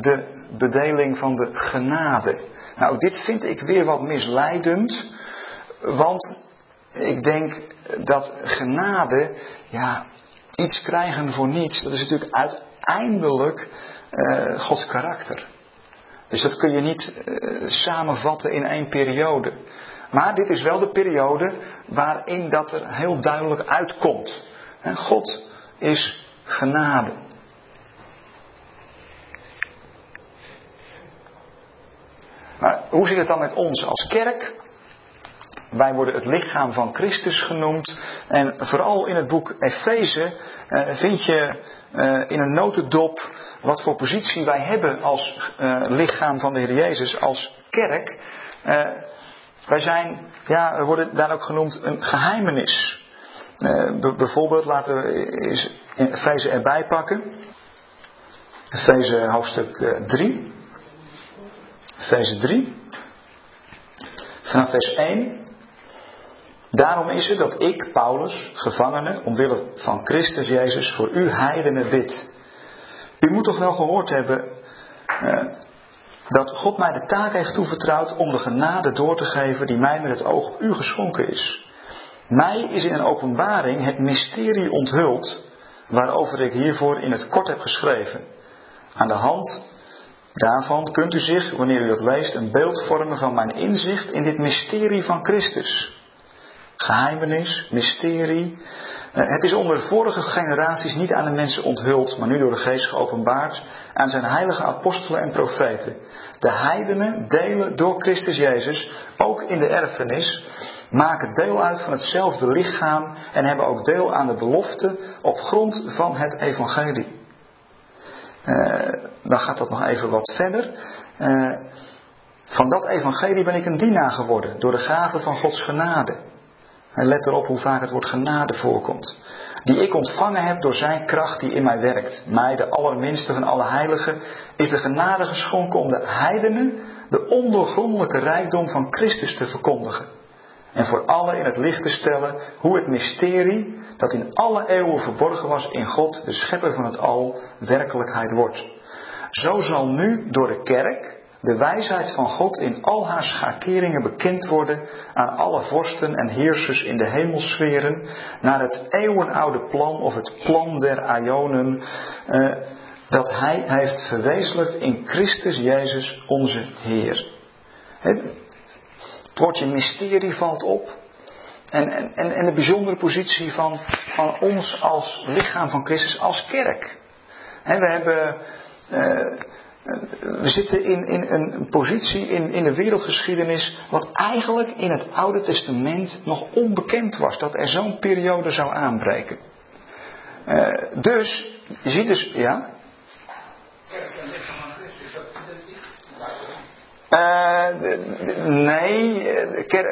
de bedeling van de genade. Nou, dit vind ik weer wat misleidend, want ik denk dat genade, ja, iets krijgen voor niets, dat is natuurlijk uiteindelijk uh, Gods karakter. Dus dat kun je niet uh, samenvatten in één periode. Maar dit is wel de periode waarin dat er heel duidelijk uitkomt. God is genade. Maar hoe zit het dan met ons als kerk? Wij worden het lichaam van Christus genoemd. En vooral in het boek Efeze eh, vind je eh, in een notendop wat voor positie wij hebben als eh, lichaam van de Heer Jezus, als kerk. Eh, wij zijn, ja, we worden daar ook genoemd een geheimenis. Eh, bijvoorbeeld, laten we eens Efeze erbij pakken. Efeze hoofdstuk 3. Efeze 3. Vanaf vers 1. Daarom is het dat ik, Paulus, gevangene, omwille van Christus Jezus, voor u heidenen bid. U moet toch wel gehoord hebben eh, dat God mij de taak heeft toevertrouwd om de genade door te geven die mij met het oog op u geschonken is. Mij is in een openbaring het mysterie onthuld waarover ik hiervoor in het kort heb geschreven. Aan de hand Daarvan kunt u zich, wanneer u het leest, een beeld vormen van mijn inzicht in dit mysterie van Christus. Geheimenis, mysterie. Eh, het is onder de vorige generaties niet aan de mensen onthuld, maar nu door de geest geopenbaard aan zijn heilige apostelen en profeten. De heidenen delen door Christus Jezus, ook in de erfenis, maken deel uit van hetzelfde lichaam en hebben ook deel aan de belofte op grond van het evangelie. Uh, dan gaat dat nog even wat verder. Uh, van dat evangelie ben ik een dienaar geworden door de gave van Gods genade. En let erop hoe vaak het woord genade voorkomt. Die ik ontvangen heb door zijn kracht die in mij werkt. Mij, de allerminste van alle heiligen, is de genade geschonken om de heidenen de ondoorgrondelijke rijkdom van Christus te verkondigen. En voor allen in het licht te stellen hoe het mysterie dat in alle eeuwen verborgen was in God, de schepper van het al, werkelijkheid wordt. Zo zal nu door de kerk de wijsheid van God in al haar schakeringen bekend worden aan alle vorsten en heersers in de hemelsferen, naar het eeuwenoude plan of het plan der Ionen, eh, dat Hij heeft verwezenlijkt in Christus Jezus onze Heer. Het woordje mysterie valt op. En, en, en de bijzondere positie van, van ons als lichaam van Christus, als kerk. we hebben. Uh, we zitten in, in een positie in, in de wereldgeschiedenis wat eigenlijk in het Oude Testament nog onbekend was. Dat er zo'n periode zou aanbreken. Uh, dus, je ziet dus, ja. Uh, nee,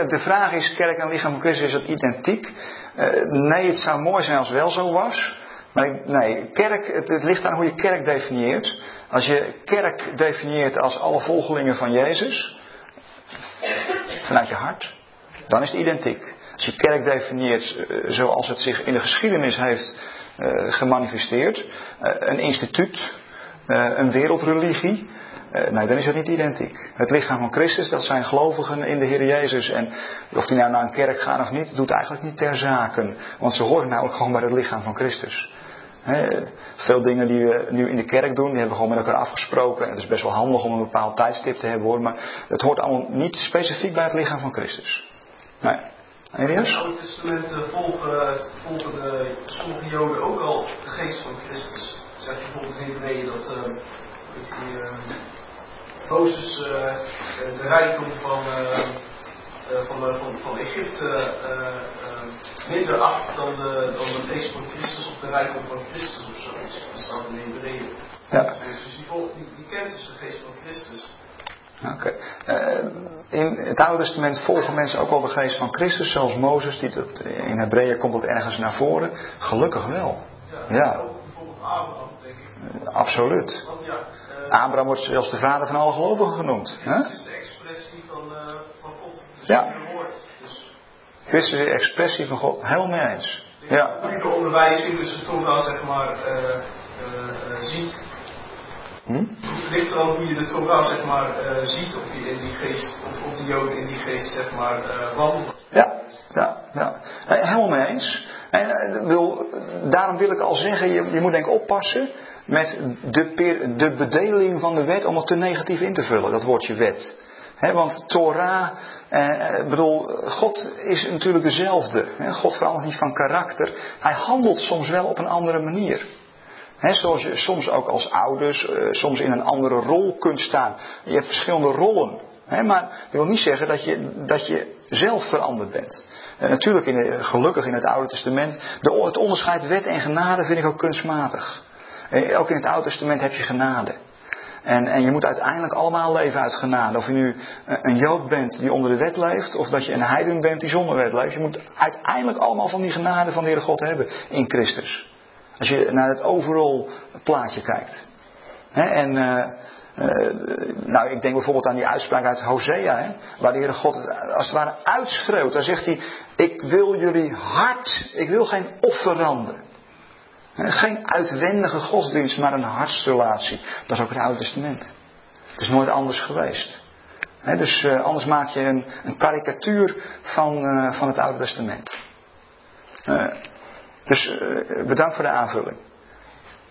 de vraag is, kerk en lichaam van Christus, is dat identiek? Uh, nee, het zou mooi zijn als het wel zo was. Maar nee, kerk, het, het, ligt aan hoe je kerk definieert. Als je kerk definieert als alle volgelingen van Jezus, vanuit je hart, dan is het identiek. Als je kerk definieert uh, zoals het zich in de geschiedenis heeft gemanifesteerd, een instituut, een wereldreligie, nee, dan is het niet identiek. Het lichaam van Christus, dat zijn gelovigen in de Heer Jezus. En of die nou naar een kerk gaan of niet, doet eigenlijk niet ter zaken. Want ze horen namelijk gewoon bij het lichaam van Christus. Veel dingen die we nu in de kerk doen, die hebben we gewoon met elkaar afgesproken. En het is best wel handig om een bepaald tijdstip te hebben hoor. Maar het hoort allemaal niet specifiek bij het lichaam van Christus. Nee. In het Testament volgen, volgen de, sommige Joden ook al de geest van Christus. Zeg bijvoorbeeld in dat uh, die, uh, de rijkdom van, van, van, van Egypte minder acht dan de, dan de feest van Christus of de rijkdom van Christus of zo. Dat staat in Hebreeën. Ja. Dus die, die, die kent dus de geest van Christus. Oké. Okay. Uh, in het Oude Testament volgen mensen ook wel de geest van Christus, zoals Mozes, die dat, in Hebreeën komt dat ergens naar voren. Gelukkig wel. Ja. ja. Ook bijvoorbeeld Abraham, denk ik. Uh, absoluut. Want ja, Abraham wordt zelfs de vader van alle gelovigen genoemd. Christus is de expressie van, uh, van God. Dus ja. Christus is de expressie van God. Helemaal mee eens. Ja. Hoe je de onderwijzing tussen Torah zeg maar uh, uh, ziet. Hm? Het ligt er hoe je de Torah zeg maar ziet. Of die in die geest, of, of de Joden in die geest zeg maar wandelen. Ja, ja, ja. Helemaal mee eens. En, wil, daarom wil ik al zeggen, je, je moet denk ik oppassen met de, de bedeling van de wet om het te negatief in te vullen, dat woordje wet. Want Torah, eh, bedoel, God is natuurlijk dezelfde. God verandert niet van karakter. Hij handelt soms wel op een andere manier. Zoals je soms ook als ouders, eh, soms in een andere rol kunt staan. Je hebt verschillende rollen. Maar dat wil niet zeggen dat je, dat je zelf veranderd bent. En natuurlijk, in gelukkig in het Oude Testament, de, het onderscheid wet en genade vind ik ook kunstmatig. Ook in het Oude Testament heb je genade. En, en je moet uiteindelijk allemaal leven uit genade. Of je nu een Jood bent die onder de wet leeft, of dat je een heiden bent die zonder wet leeft. Je moet uiteindelijk allemaal van die genade van de Heere God hebben in Christus. Als je naar het overal plaatje kijkt. en uh, uh, nou, ik denk bijvoorbeeld aan die uitspraak uit Hosea, hè, waar de Heere God als het ware uitschreeuwt. Daar zegt hij, ik wil jullie hart, ik wil geen offeranden. Geen uitwendige godsdienst, maar een hartsrelatie. Dat is ook het Oude Testament. Het is nooit anders geweest. dus uh, anders maak je een, een karikatuur van, uh, van het Oude Testament. Uh, dus bedankt voor de aanvulling.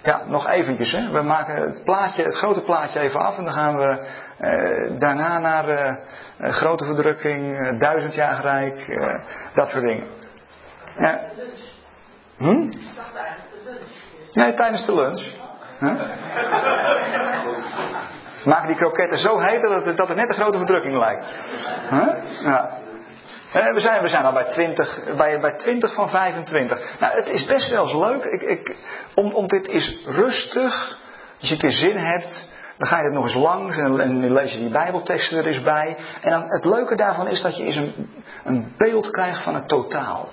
Ja, nog eventjes. Hè. We maken het, plaatje, het grote plaatje even af en dan gaan we daarna naar grote verdrukking, duizendjarig rijk, dat soort dingen. Hm? Nee, tijdens de lunch. Huh? Maak die kroketten zo heet dat het, dat net een grote verdrukking lijkt. Ja. We zijn, we zijn al bij 20, bij, bij 20 van 25. Nou, het is best wel eens leuk. Ik, ik, om, om dit is rustig, als je het in zin hebt, Dan ga je het nog eens langs en, en lees je die bijbelteksten er eens bij. En dan, het leuke daarvan is dat je eens een, een beeld krijgt van het totaal.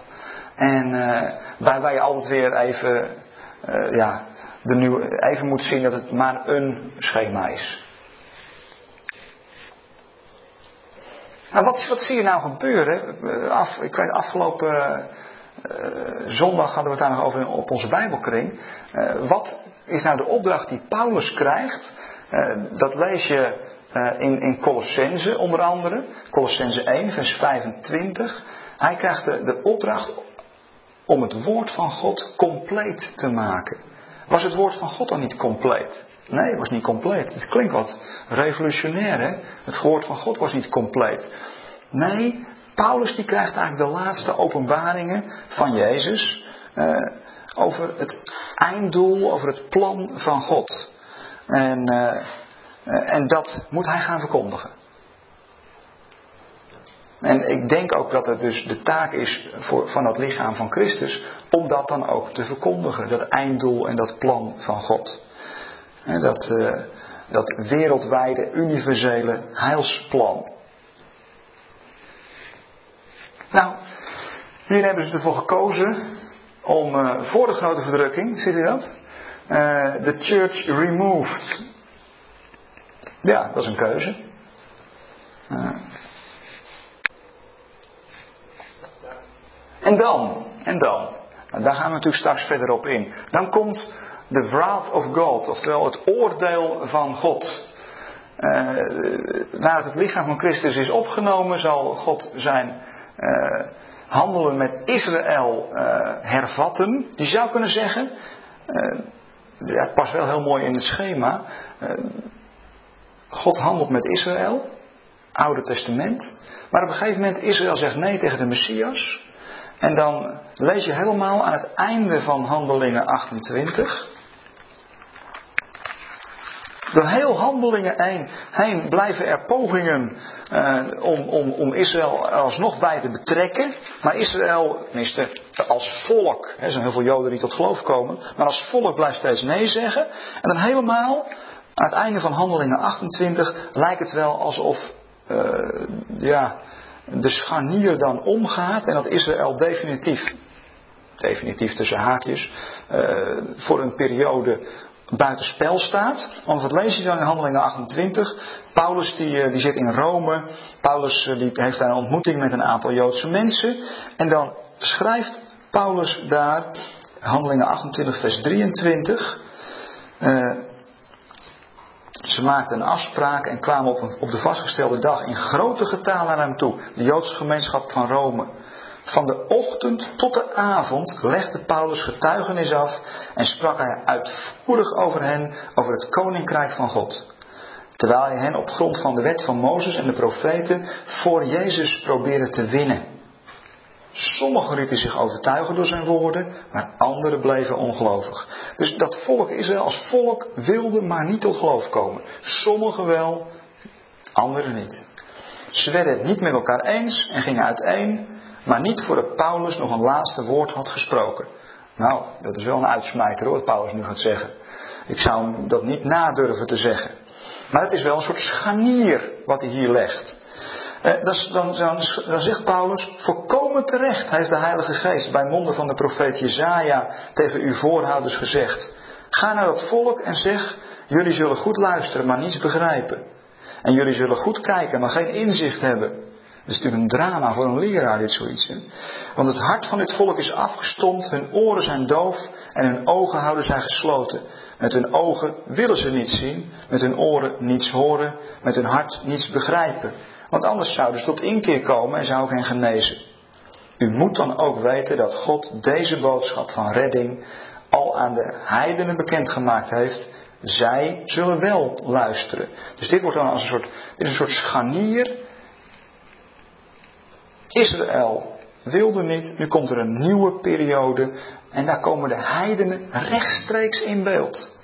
En uh, waarbij je altijd weer even, uh, ja, de nieuwe, even moet zien dat het maar een schema is. Nou, wat, wat zie je nou gebeuren? Eh, af, ik weet, afgelopen uh, zondag hadden we het daar nog over op onze Bijbelkring. Wat is nou de opdracht die Paulus krijgt? dat lees je in, in Colossense onder andere. Colossense 1, vers 25. Hij krijgt de, de opdracht om het woord van God compleet te maken. Was het woord van God dan niet compleet? Nee, het was niet compleet. Het klinkt wat revolutionair, hè? Het woord van God was niet compleet. Nee, Paulus die krijgt eigenlijk de laatste openbaringen van Jezus eh, over het einddoel, over het plan van God. En, eh, en dat moet hij gaan verkondigen. En ik denk ook dat het dus de taak is voor, van het lichaam van Christus om dat dan ook te verkondigen. Dat einddoel en dat plan van God. dat, uh, dat wereldwijde, universele heilsplan. Nou, hier hebben ze ervoor gekozen om uh, voor de grote verdrukking, ziet u dat? Uh, the church removed. Ja, dat is een keuze. En dan, en dan, en daar gaan we natuurlijk straks verder op in. Dan komt de wrath of God, oftewel het oordeel van God. Uh, nadat het lichaam van Christus is opgenomen, zal God zijn uh, handelen met Israël uh, hervatten. Je zou kunnen zeggen, ja, het past wel heel mooi in het schema. God handelt met Israël, Oude Testament. Maar op een gegeven moment Israël zegt nee tegen de Messias. En dan lees je helemaal aan het einde van Handelingen 28. Door heel handelingen heen, blijven er pogingen uh, om, om, om Israël alsnog bij te betrekken. Maar Israël, tenminste als volk, er zijn heel veel Joden die tot geloof komen, maar als volk blijft steeds nee zeggen. En dan helemaal aan het einde van Handelingen 28 lijkt het wel alsof, uh, ja, de scharnier dan omgaat en dat Israël definitief, definitief tussen haakjes, uh, voor een periode buitenspel staat. Want wat lees je dan in Handelingen 28? Paulus die, eh, die zit in Rome. Paulus eh, die heeft daar een ontmoeting met een aantal Joodse mensen. En dan schrijft Paulus daar, Handelingen 28 vers 23. Uh, ze maakten een afspraak en kwamen op, op de vastgestelde dag in grote getalen naar hem toe, de Joodse gemeenschap van Rome. Van de ochtend tot de avond legde Paulus getuigenis af en sprak hij uitvoerig over hen, over het koninkrijk van God. Terwijl hij hen op grond van de wet van Mozes en de profeten voor Jezus probeerde te winnen. Sommigen lieten zich overtuigen door zijn woorden, maar anderen bleven ongelovig. Dus dat volk Israël als volk wilde maar niet tot geloof komen. Sommigen wel, anderen niet. Ze werden het niet met elkaar eens en gingen uiteen, maar niet voordat Paulus nog een laatste woord had gesproken. Nou, dat is wel een uitsmijter hoor, wat Paulus nu gaat zeggen. Ik zou dat niet nadurven te zeggen. Maar het is wel een soort scharnier wat hij hier legt. Eh, dan, dan, dan, zegt Paulus, volkomen terecht heeft de Heilige Geest bij monden van de profeet Jezaja tegen uw voorhouders gezegd. Ga naar dat volk en zeg, jullie zullen goed luisteren, maar niets begrijpen. En jullie zullen goed kijken, maar geen inzicht hebben. Dat is natuurlijk een drama voor een leraar, dit zoiets. Hè? Want het hart van dit volk is afgestompt, hun oren zijn doof en hun ogen houden zij gesloten. Met hun ogen willen ze niets zien, met hun oren niets horen, met hun hart niets begrijpen. Want anders zouden ze tot inkeer komen en zou ik hen genezen. U moet dan ook weten dat God deze boodschap van redding al aan de heidenen bekendgemaakt heeft. Zij zullen wel luisteren. Dus dit wordt dan als een soort, dit is een soort scharnier. Israël wilde niet, nu komt er een nieuwe periode en daar komen de heidenen rechtstreeks in beeld.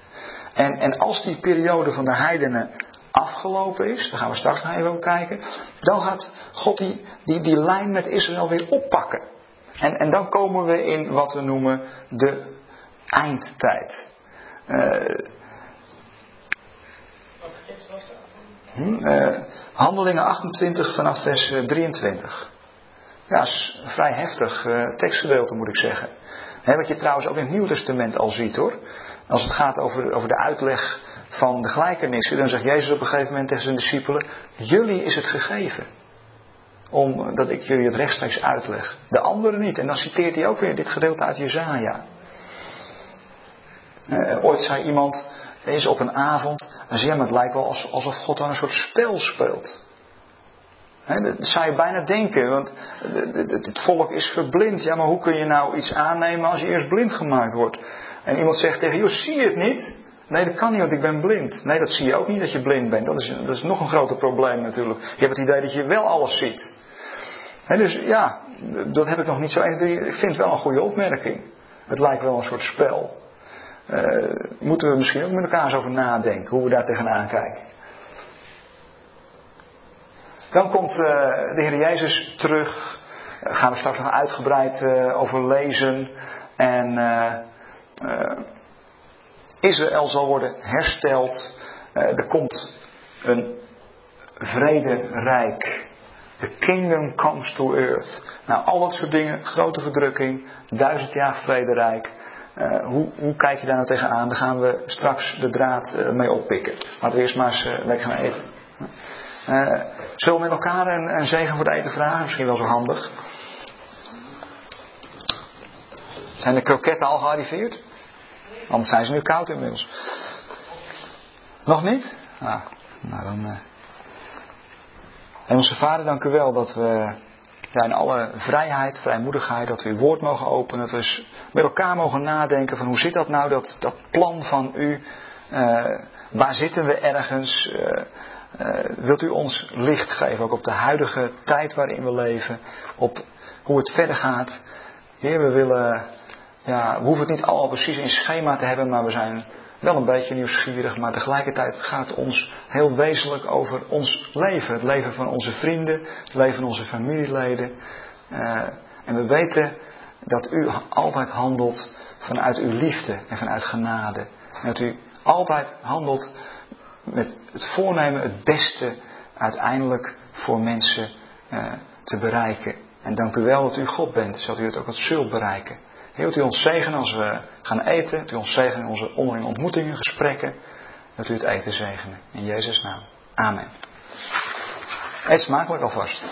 En, en als die periode van de heidenen afgelopen is, daar gaan we straks nog even kijken, dan gaat God die, die, die lijn met Israël weer oppakken. En, en dan komen we in wat we noemen de eindtijd. Uh? Eh, handelingen 28 vanaf vers 23. Ja, is een vrij heftig uh, tekstgedeelte moet ik zeggen. wat je trouwens ook in het Nieuw Testament al ziet hoor. Als het gaat over, over de uitleg van de gelijkenissen, dan zegt Jezus op een gegeven moment tegen zijn discipelen: Jullie is het gegeven. Omdat ik jullie het rechtstreeks uitleg. De anderen niet. En dan citeert hij ook weer dit gedeelte uit Jezaja. Uh, ooit zei iemand, eens op een avond, en zei, het lijkt wel alsof God dan een soort spel speelt. dat zou je bijna denken, want het volk is verblind. Ja, maar hoe kun je nou iets aannemen als je eerst blind gemaakt wordt? En iemand zegt tegen je, zie je het niet? Nee, dat kan niet, want ik ben blind. Nee, dat zie je ook niet dat je blind bent. Dat is, dat is nog een groter probleem natuurlijk. Je hebt het idee dat je wel alles ziet. dus ja, dat heb ik nog niet zo 1, Ik vind het wel een goede opmerking. Het lijkt wel een soort spel. Uh, moeten we misschien ook met elkaar eens over nadenken hoe we daar tegenaan kijken. Dan komt uh, de Heer Jezus terug. Daar gaan we straks nog uitgebreid uh, over lezen. En Israël zal worden hersteld. er komt een vrederijk. The kingdom comes to earth. Nou, al dat soort dingen. Grote verdrukking. Duizend jaar vrederijk. Uh, hoe, hoe, kijk je daar nou tegenaan? Daar gaan we straks de draad uh, mee oppikken. Laten we eerst maar eens lekker gaan eten. zullen we met elkaar een, een, zegen voor de eten vragen? Misschien wel zo handig. Zijn de kroketten al gearriveerd? Anders zijn ze nu koud inmiddels. Nog niet? Ah, nou dan. Hemelse Vader, dank u wel dat we in alle vrijheid, vrijmoedigheid, dat we uw woord mogen openen. Dat we met elkaar mogen nadenken van hoe zit dat nou, dat, dat plan van u. Uh, waar zitten we ergens? Uh, uh, wilt u ons licht geven, ook op de huidige tijd waarin we leven, op hoe het verder gaat. Heer, we willen, ja, we hoeven het niet allemaal precies in schema te hebben, maar we zijn wel een beetje nieuwsgierig, maar tegelijkertijd gaat het ons heel wezenlijk over ons leven. Het leven van onze vrienden, het leven van onze familieleden. Uh, en we weten dat u altijd handelt vanuit uw liefde en vanuit genade. En dat u altijd handelt met het voornemen het beste uiteindelijk voor mensen uh, te bereiken. En dank u wel dat u God bent, zodat u het ook wat zult bereiken. Wilt u ons zegenen als we gaan eten? Wilt u ons zegenen in onze onderlinge ontmoetingen, gesprekken? Dat u het eten zegenen. In Jezus' naam. Amen. Eet smakelijk alvast.